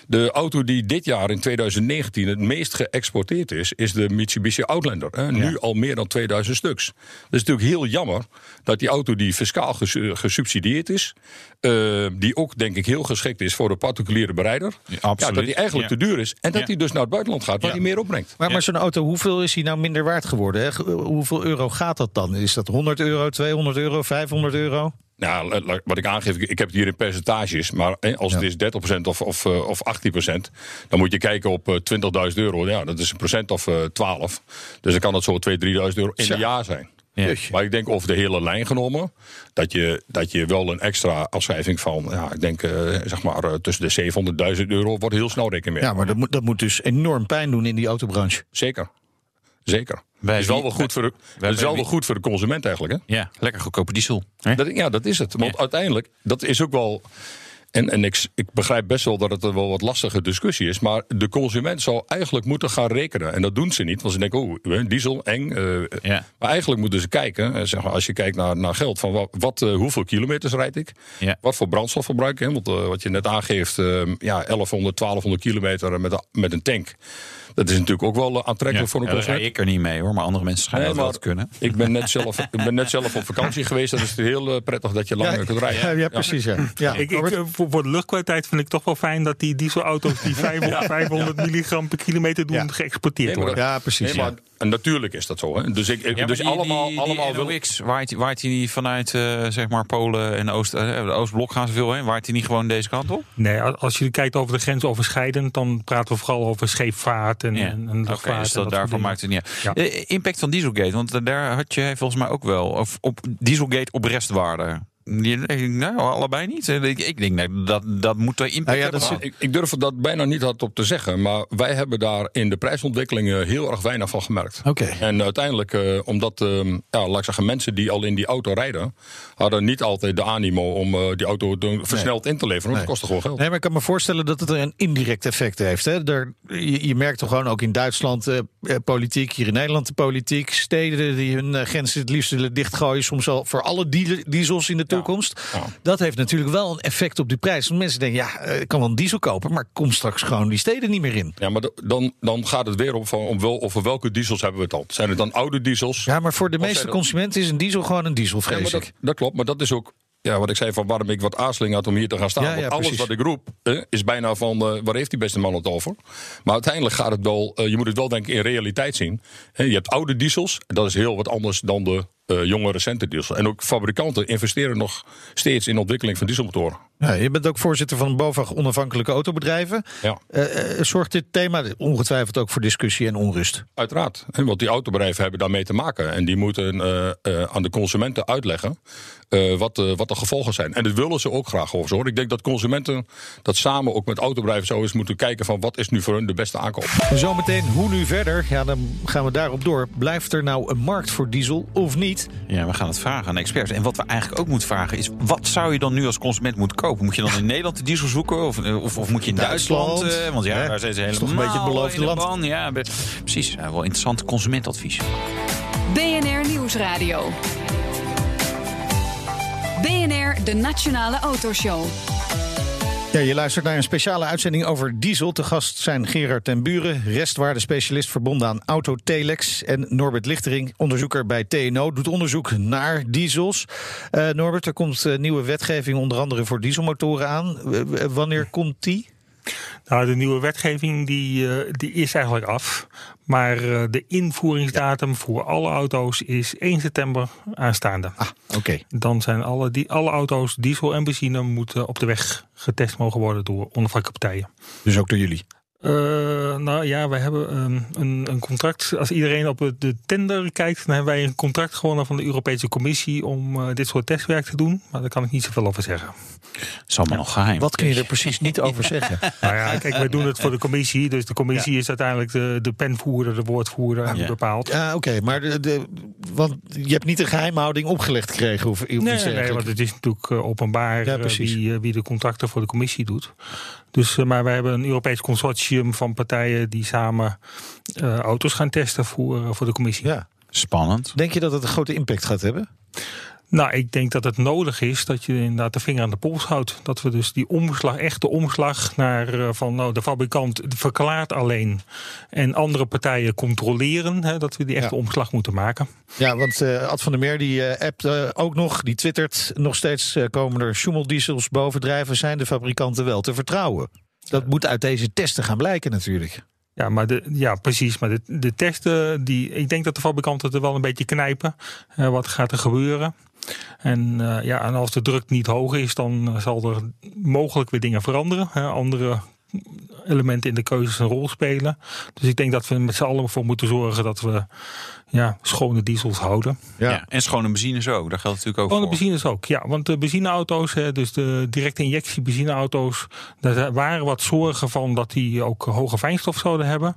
de auto die dit jaar in 2019 het meest geëxporteerd is, is de Mitsubishi Outlander. Hè? Nu al meer dan 2000 stuks. Dat is natuurlijk heel jammer dat die auto die fiscaal ges- gesubsidieerd is, eh, die ook denk ik heel geschikt is voor de particuliere bereider, Ja, dat die eigenlijk Ja. te duur is. En dat Ja. die dus naar het buitenland gaat, waar Ja. die meer opbrengt. Maar, maar zo'n auto, hoeveel is die nou minder waard geworden? Hè? Hoeveel euro gaat dat dan? Is dat 100 euro, 200 euro, 500 euro? Nou, wat ik aangeef, ik heb het hier in percentages. Maar hè, als het is 30% of, of, eh, of 18%, dan moet je kijken op eh, 20.000 euro. Ja, dat is een procent of eh 12. Dus dan kan dat zo 2.000, 3.000 euro in een jaar zijn. Ja. Maar ik denk over de hele lijn genomen, dat je, dat je wel een extra afschrijving van, ja, ik denk eh, zeg maar eh, tussen de 700.000 euro wordt heel snel rekening mee. Ja, maar dat moet, dat moet dus enorm pijn doen in die autobranche. Zeker. Zeker. Wij is wel wel goed voor de, is wel wel goed voor de consument eigenlijk. Hè? Ja, lekker goedkope diesel. Hè? Dat, ja, dat is het. Want Ja. uiteindelijk, dat is ook wel. En, en ik, ik begrijp best wel dat het wel wat lastige discussie is. Maar de consument zou eigenlijk moeten gaan rekenen. En dat doen ze niet. Want ze denken, oh, diesel, eng. eh, Ja. Maar eigenlijk moeten ze kijken. eh, Zeg maar, als je kijkt naar, naar geld. Van wat, wat, eh, hoeveel kilometers rijd ik? Ja. Wat voor brandstof verbruik ik? Want eh, wat je net aangeeft. eh, ja, 1100, 1200 kilometer met, met een tank. Dat is natuurlijk ook wel eh, aantrekkelijk Ja, voor een ja, daar consument. rij ik er niet mee hoor, maar andere mensen schijnen Nee, dat wel te kunnen. Ik ben, net zelf, ik ben net zelf op vakantie geweest. Dat is heel eh, prettig dat je langer kunt rijden. Ja, ja, precies. Ja. Ja, Ik, eh, voor, voor de luchtkwaliteit vind ik toch wel fijn dat die dieselauto's die 500, 500 milligram per kilometer doen Ja. geëxporteerd worden. ja, precies. Nee, maar en natuurlijk is dat zo. Hè. Dus, ik, ik- Ja, dus die- allemaal, die, allemaal wil- waait, die- waait hij niet vanuit eh, zeg maar Polen en Oost, eh, de Oostblok gaan ze veel heen? Waait hij niet gewoon deze kant op? Nee, als je kijkt over de grens overschrijdend, dan praten we vooral over scheepvaart en, Ja. en, en Oké, luchtvaart. dus en dat, dat daarvoor maakt het niet uit. Ja. Impact van Dieselgate, want daar had je volgens mij ook wel. Of op Dieselgate op restwaarde. Die- ik- Nou, allebei niet. Eh, Ik, ik denk nee, dat dat moet er impact Nou ja, hebben. dat ik, ik durf dat bijna niet hardop te zeggen. Maar wij hebben daar in de prijsontwikkelingen heel erg weinig van gemerkt. Oké. En uiteindelijk, eh, omdat eh, ja, laat ik zeggen, mensen die al in die auto rijden, hadden niet altijd de animo om eh, die auto versneld in te leveren. Want Nee. dat kostte gewoon geld. Nee, maar ik kan me voorstellen dat het een indirect effect heeft. Hè? Er, je, je merkt toch gewoon ook in Duitsland politiek, hier in Nederland de politiek. Steden die hun grenzen het liefst willen dichtgooien. Soms al voor alle die- diesels in de toekomst. Ja. Dat heeft natuurlijk wel een effect op die prijs. Want mensen denken, ja, eh, ik kan wel een diesel kopen, maar kom straks gewoon die steden niet meer in. Ja, maar dan, dan gaat het weer om, van, om wel, over welke diesels hebben we het dan? Zijn het dan oude diesels? Ja, maar voor de meeste dat- consumenten is een diesel gewoon een diesel, Ja, vrees dat, ik. dat klopt, maar dat is ook ja, wat ik zei van waarom ik wat aarzeling had om hier te gaan staan. Ja, ja, Want alles precies. wat ik roep eh, is bijna van eh, waar heeft die beste man het over? Maar uiteindelijk gaat het wel, eh, je moet het wel denk ik in realiteit zien. Je hebt oude diesels, en dat is heel wat anders dan de eh, jonge recente diesels. En ook fabrikanten investeren nog steeds in de ontwikkeling van dieselmotoren. Ja, je bent ook voorzitter van BOVAG Onafhankelijke Autobedrijven. Ja. Eh, eh, zorgt dit thema ongetwijfeld ook voor discussie en onrust? Uiteraard. Want die autobedrijven hebben daarmee te maken. En die moeten aan de consumenten uitleggen wat, de, wat de gevolgen zijn. En dat willen ze ook graag over. Hoor. Ik denk dat consumenten dat samen ook met autobedrijven zo eens moeten kijken van wat is nu voor hun de beste aankoop. Zometeen, hoe nu verder? Ja, dan gaan we daarop door. Blijft er nou een markt voor diesel of niet? Ja, we gaan het vragen aan experts. En wat we eigenlijk ook moeten vragen is... wat zou je dan nu als consument moeten kopen? Moet je dan in Nederland de diesel zoeken? Of, eh, of, of moet je in Duitsland? Duitsland, eh, want ja, hè? daar zijn ze helemaal toch een beetje het beloofde in de land. ban. Ja, precies. Ja, wel interessant consumentadvies. BNR Nieuwsradio. BNR, de Nationale Autoshow. Ja, je luistert naar een speciale uitzending over diesel. Te gast zijn Gerard ten Buren, restwaardespecialist verbonden aan Autotelex. En Norbert Lichtering, onderzoeker bij TNO, doet onderzoek naar diesels. Eh, Norbert, er komt eh, nieuwe wetgeving onder andere voor dieselmotoren aan. Wanneer komt die? Nou, de nieuwe wetgeving die, eh, die is eigenlijk af. Maar eh, de invoeringsdatum voor alle auto's is 1 september aanstaande. Ah, oké. Dan zijn alle, die, alle auto's, diesel en benzine, moeten op de weg getest mogen worden door onafhankelijke partijen. Dus ook door jullie. Eh, nou ja, wij hebben ehm, een, een contract. Als iedereen op de tender kijkt, dan hebben wij een contract gewonnen van de Europese Commissie om eh, dit soort testwerk te doen. Maar daar kan ik niet zoveel over zeggen. Het is allemaal nog geheim. Wat kun je er precies niet over zeggen? Nou ja, kijk, wij doen het voor de commissie. Dus de commissie is uiteindelijk de, de penvoerder, de woordvoerder en Ja. bepaalt. Ja, oké. maar de, de, want je hebt niet een geheimhouding opgelegd gekregen of, of iets Nee, nee, want het is natuurlijk eh, openbaar Ja, wie, wie de contracten voor de commissie doet. Dus, eh, maar wij hebben een Europees consortium van partijen die samen eh, auto's gaan testen voor, eh, voor de commissie. Ja. Spannend. Denk je dat het een grote impact gaat hebben? Nou, ik denk dat het nodig is dat je inderdaad de vinger aan de pols houdt. Dat we dus die omslag, echte omslag naar eh, van nou, de fabrikant verklaart alleen en andere partijen controleren. Hè, dat we die echte Ja. omslag moeten maken. Ja, want eh, Ad van der Meer die eh, appt ook nog, die twittert nog steeds komen er schummeldiesels bovendrijven. Zijn de fabrikanten wel te vertrouwen? Dat moet uit deze testen gaan blijken natuurlijk. Ja, maar de, ja, precies. Maar de, de testen, die, ik denk dat de fabrikanten er wel een beetje knijpen. Wat gaat er gebeuren? En, eh, ja, en als de druk niet hoog is, dan zal er mogelijk weer dingen veranderen. Hè, andere elementen in de keuzes een rol spelen. Dus ik denk dat we met z'n allen voor moeten zorgen dat we ja, schone diesels houden. Ja. En schone benzine zo. Daar geldt natuurlijk ook de voor. benzines ook, ja. Want de benzineauto's, hè, dus de directe injectie benzineauto's, daar waren wat zorgen van dat die ook hoge fijnstof zouden hebben.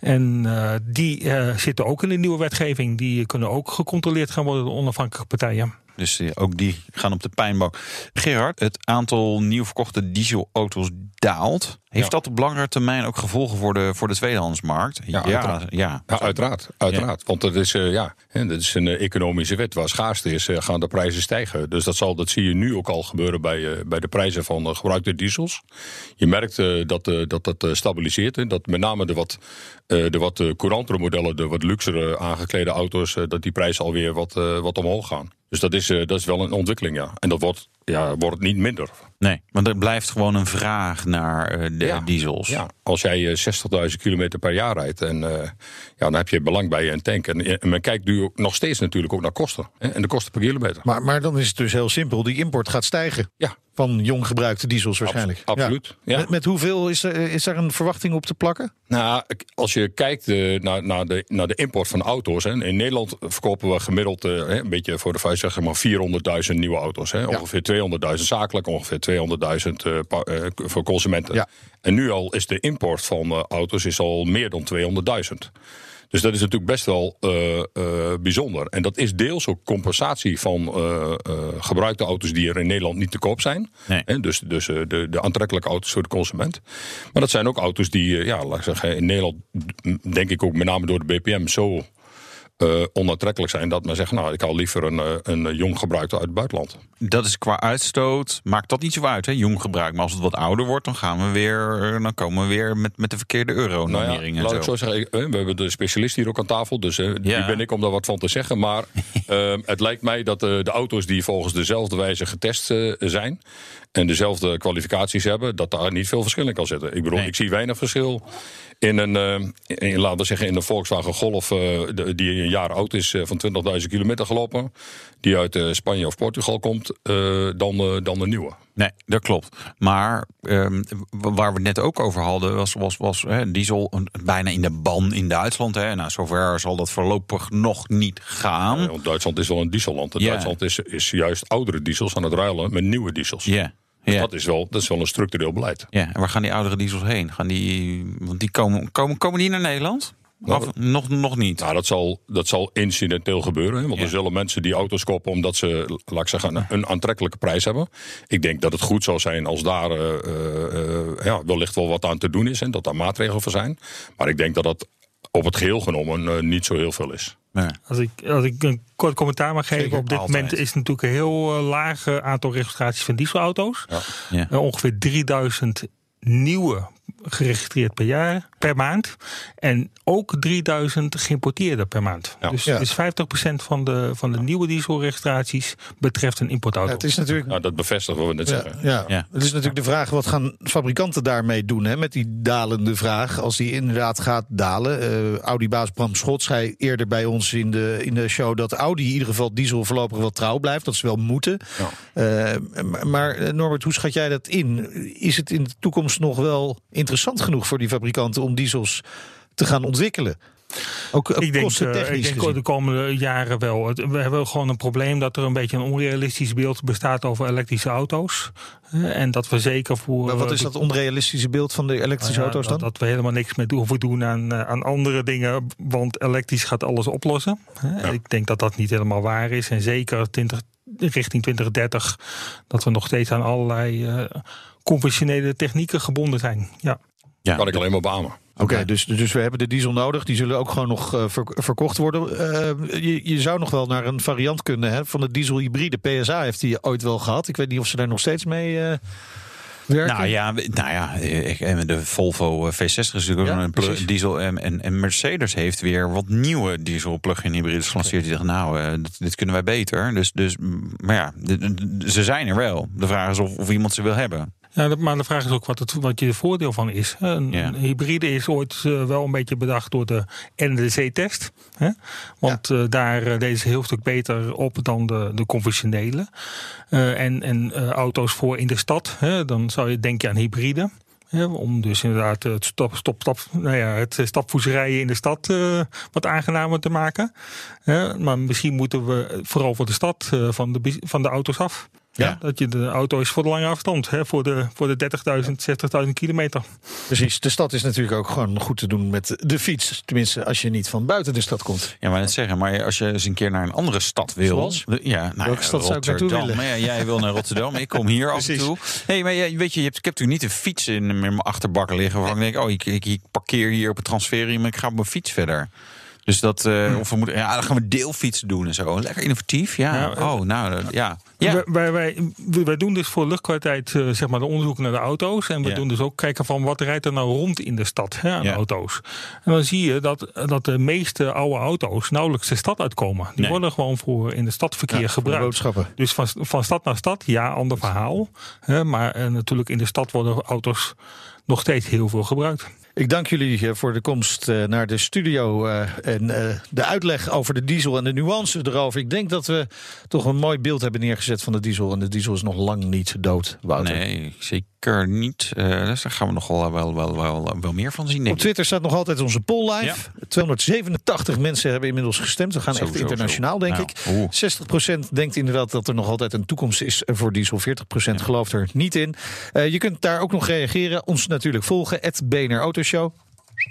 En eh, die eh, zitten ook in de nieuwe wetgeving. Die kunnen ook gecontroleerd gaan worden door onafhankelijke partijen. dus eh, ook die gaan op de pijnbank. Gerard, het aantal nieuw verkochte dieselauto's daalt. Heeft Ja. dat op langere termijn ook gevolgen voor de, voor de tweedehandsmarkt? Ja, uiteraard. ja. Ja, uiteraard. uiteraard. Want dat is, eh, ja, dat is een eh, economische wet. Waar schaarste is, eh, gaan de prijzen stijgen. Dus dat, zal, dat zie je nu ook al gebeuren bij, bij de prijzen van gebruikte diesels. Je merkt dat, dat dat stabiliseert. Hè. Dat met name de wat, de wat courantere modellen, de wat luxere aangeklede auto's... dat die prijzen alweer wat, wat omhoog gaan. Dus dat is, dat is wel een ontwikkeling, ja. En dat wordt, ja, wordt niet minder. Nee, want er blijft gewoon een vraag naar eh, de Ja. diesels. Ja, als jij eh, 60.000 kilometer per jaar rijdt, en, eh, ja, dan heb je belang bij een tank. En, en men kijkt nu ook nog steeds natuurlijk ook naar kosten. Hè, en de kosten per kilometer. Maar, maar dan is het dus heel simpel. Die import gaat stijgen. Ja. Van jong gebruikte diesels waarschijnlijk. Abso- absoluut, ja. Met, met hoeveel is er, is er een verwachting op te plakken? Nou, als je kijkt eh, naar, naar, de, naar de import van auto's. Hè, in Nederland verkopen we gemiddeld eh, hè, een beetje voor de vuist zeg maar 400.000 nieuwe auto's. Hè, Ongeveer 200.000 zakelijk, ongeveer 200.000 eh, eh, voor consumenten. Ja. En nu al is de import van eh, auto's is al meer dan 200.000. Dus dat is natuurlijk best wel eh, eh, bijzonder. En dat is deels ook compensatie van eh, eh, gebruikte auto's die er in Nederland niet te koop zijn. Nee. Dus dus de, de aantrekkelijke auto's voor de consument. Maar dat zijn ook auto's die, ja, laat ik zeggen, in Nederland denk ik ook met name door de BPM zo eh, onaantrekkelijk zijn dat men zegt, nou, ik haal liever een, eh, een jong gebruikte uit het buitenland. Dat is qua uitstoot, maakt dat niet zo uit, hè? jong gebruik. Maar als het wat ouder wordt, dan gaan we weer, dan komen we weer met, met de verkeerde Nou euro-normering ja, en laat zo. ik zo zeggen, eh, we hebben de specialist hier ook aan tafel, dus eh, Ja. ben ik om daar wat van te zeggen. Maar eh, het lijkt mij dat eh, de auto's die volgens dezelfde wijze getest eh, zijn en dezelfde kwalificaties hebben, dat daar niet veel verschil in kan zitten. Ik bedoel, Nee. ik zie weinig verschil in een, eh, in, laten we zeggen, in een Volkswagen Golf eh, die een jaar oud is, eh, van 20.000 kilometer gelopen, die uit Spanje of Portugal komt, dan, dan de nieuwe. Nee, dat klopt. Maar ehm, waar we het net ook over hadden, was, was, was hè, diesel bijna in de ban in Duitsland. Hè. Nou, zover zal dat voorlopig nog niet gaan. Want Duitsland is wel een dieselland. Ja. Duitsland is, is juist oudere diesels aan het ruilen met nieuwe diesels. Ja. Dus Ja. dat, is wel, dat is wel een structureel beleid. ja, en waar gaan die oudere diesels heen? Gaan die, want die komen, komen, komen die naar Nederland? Nou, Of nog, nog niet? Nou, dat zal, dat zal incidenteel gebeuren. Hè? Want Ja. er zullen mensen die auto's kopen omdat ze, laat ik zeggen, een, aantrekkelijke prijs hebben. Ik denk dat het goed zou zijn als daar eh, eh, eh, ja, wellicht wel wat aan te doen is. En dat daar maatregelen voor zijn. Maar ik denk dat dat op het geheel genomen eh, niet zo heel veel is. Nee. Als ik, als ik een kort commentaar mag geven. Zeker, op dit altijd. moment is het natuurlijk een heel laag aantal registraties van dieselauto's. Ja. Ongeveer 3000 nieuwe geregistreerd per jaar, per maand. En ook 3000 geïmporteerde per maand. Ja. Dus, Ja. dus 50% van de, van de nieuwe dieselregistraties betreft een importauto. Ja, het is natuurlijk Nou, dat bevestigt wat we net Ja, zeggen. ja. Ja. Het is natuurlijk de vraag: wat gaan fabrikanten daarmee doen? Hè, met die dalende vraag. Als die inderdaad gaat dalen. Eh, Audi-baas Bram Schot zei eerder bij ons in de, in de show dat Audi in ieder geval diesel voorlopig wel trouw blijft. Dat ze wel moeten. Eh, maar- maar eh, Norbert, hoe schat jij dat in? Is het in de toekomst nog wel interessant genoeg voor die fabrikanten om diesels te gaan ontwikkelen? Ook, Ik denk, eh, ik denk de komende jaren wel. We hebben gewoon een probleem dat er een beetje een onrealistisch beeld bestaat over elektrische auto's. Eh, En dat we zeker voor. Maar wat eh, is dat onrealistische beeld van de elektrische Nou ja, auto's dan? Dat, dat we helemaal niks meer hoeven doen aan, eh, aan andere dingen. Want elektrisch gaat alles oplossen. Hè. Ik denk dat dat niet helemaal waar is. En zeker 20, richting 2030 dat we nog steeds aan allerlei eh, conventionele technieken gebonden zijn. Ja. Ja. Kan ik alleen maar beamen. Oké, dus, dus we hebben de diesel nodig. Die zullen ook gewoon nog eh, ver- verkocht worden. Eh, je, je zou nog wel naar een variant kunnen hè, van de dieselhybride. PSA heeft die ooit wel gehad. Ik weet niet of ze daar nog steeds mee eh, werken. Nou ja, nou ja, de Volvo eh, V60 is natuurlijk ook Ja, een precies. diesel. En, en, Mercedes heeft weer wat nieuwe diesel plug-in hybrides gelanceerd. Die zeggen, nou, eh, dit, dit kunnen wij beter. Dus, dus maar ja, de- de- ze zijn er wel. De vraag is of, of iemand ze wil hebben. Ja, maar de vraag is ook wat, het, wat je er voordeel van is. Een, Ja. hybride is ooit eh, wel een beetje bedacht door de NDC-test. hè? Want eh, daar eh, deden ze heel stuk beter op dan de, de conventionele. En en auto's voor in de stad, hè? dan zou je denken aan hybride. hè, om dus inderdaad het, stop, stop, stop, nou ja, het stapvoezerijen in de stad wat aangenamer te maken. Hè? maar misschien moeten we vooral voor de stad van, de, van de auto's af. Ja. Dat je de auto is voor de lange afstand, hè, voor de, voor de 30.000, 60.000 kilometer. Precies. De stad is natuurlijk ook gewoon goed te doen met de fiets. Tenminste, als je niet van buiten de stad komt. Ja, maar net zeggen, maar als je eens een keer naar een andere stad wil. Zoals? Ja, nou, Welke stad zou ik naartoe Rotterdam. willen? Maar ja, jij wil naar Rotterdam, ik kom hier af en toe. hey, maar ja, weet je, je hebt, ik heb natuurlijk niet een fiets in, in mijn achterbak liggen. Waarvan ik denk, oh, ik, ik, ik parkeer hier op het transferium en ik ga op mijn fiets verder. Dus dat, eh, of we moeten, ja, dan gaan we deelfietsen doen en zo. Lekker innovatief, ja. Ja, oh, nou, ja. Ja. Wij, wij, wij, wij doen dus voor luchtkwaliteit eh, zeg maar de onderzoek naar de auto's. En we Ja. doen dus ook kijken van wat rijdt er nou rond in de stad hè, aan Ja. auto's. En dan zie je dat, dat de meeste oude auto's nauwelijks de stad uitkomen. Die Nee. worden gewoon voor in de stadverkeer gebruikt. Dus van, van stad naar stad, ja, ander verhaal. Hè, maar eh, natuurlijk in de stad worden auto's nog steeds heel veel gebruikt. Ik dank jullie eh, voor de komst eh, naar de studio eh, en de uitleg over de diesel en de nuances erover. Ik denk dat we toch een mooi beeld hebben neergezet van de diesel. En de diesel is nog lang niet dood, Wouter. Nee, zeker niet. Dus daar gaan we nog wel, wel, wel, wel, wel meer van zien, Op. Twitter staat nog altijd onze poll live. 287 mensen hebben inmiddels gestemd. We gaan Zo, echt internationaal, zo. denk Nou, ik. oeh. 60% denkt inderdaad dat er nog altijd een toekomst is voor diesel. 40% gelooft er niet in. Je kunt daar ook nog reageren. Ons natuurlijk volgen. Het BNR Autoshow.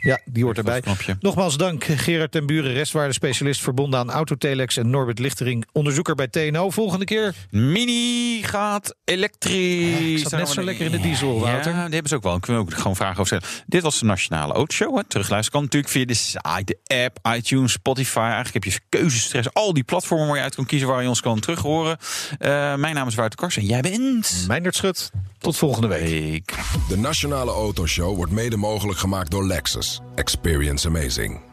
Ja, die hoort erbij. Nogmaals dank Gerard ten Buren, restwaardespecialist verbonden aan Autotelex en Norbert Lichtering, onderzoeker bij TNO. Volgende keer. Mini gaat elektrisch. Zat net zo lekker in de diesel, Wouter. Ja, die hebben ze ook wel. Kunnen we ook gewoon vragen over stellen. Dit was de Nationale Autoshow. Hè. Terugluisteren kan natuurlijk via de site, de app, iTunes, Spotify. Eigenlijk heb je keuzestress. Al die platformen waar je uit kan kiezen waar je ons kan terughoren. Eh, mijn naam is Wouter Kars en jij bent... Meindert Schut. Tot volgende week. De Nationale Autoshow wordt mede mogelijk gemaakt door Lexus. Experience amazing.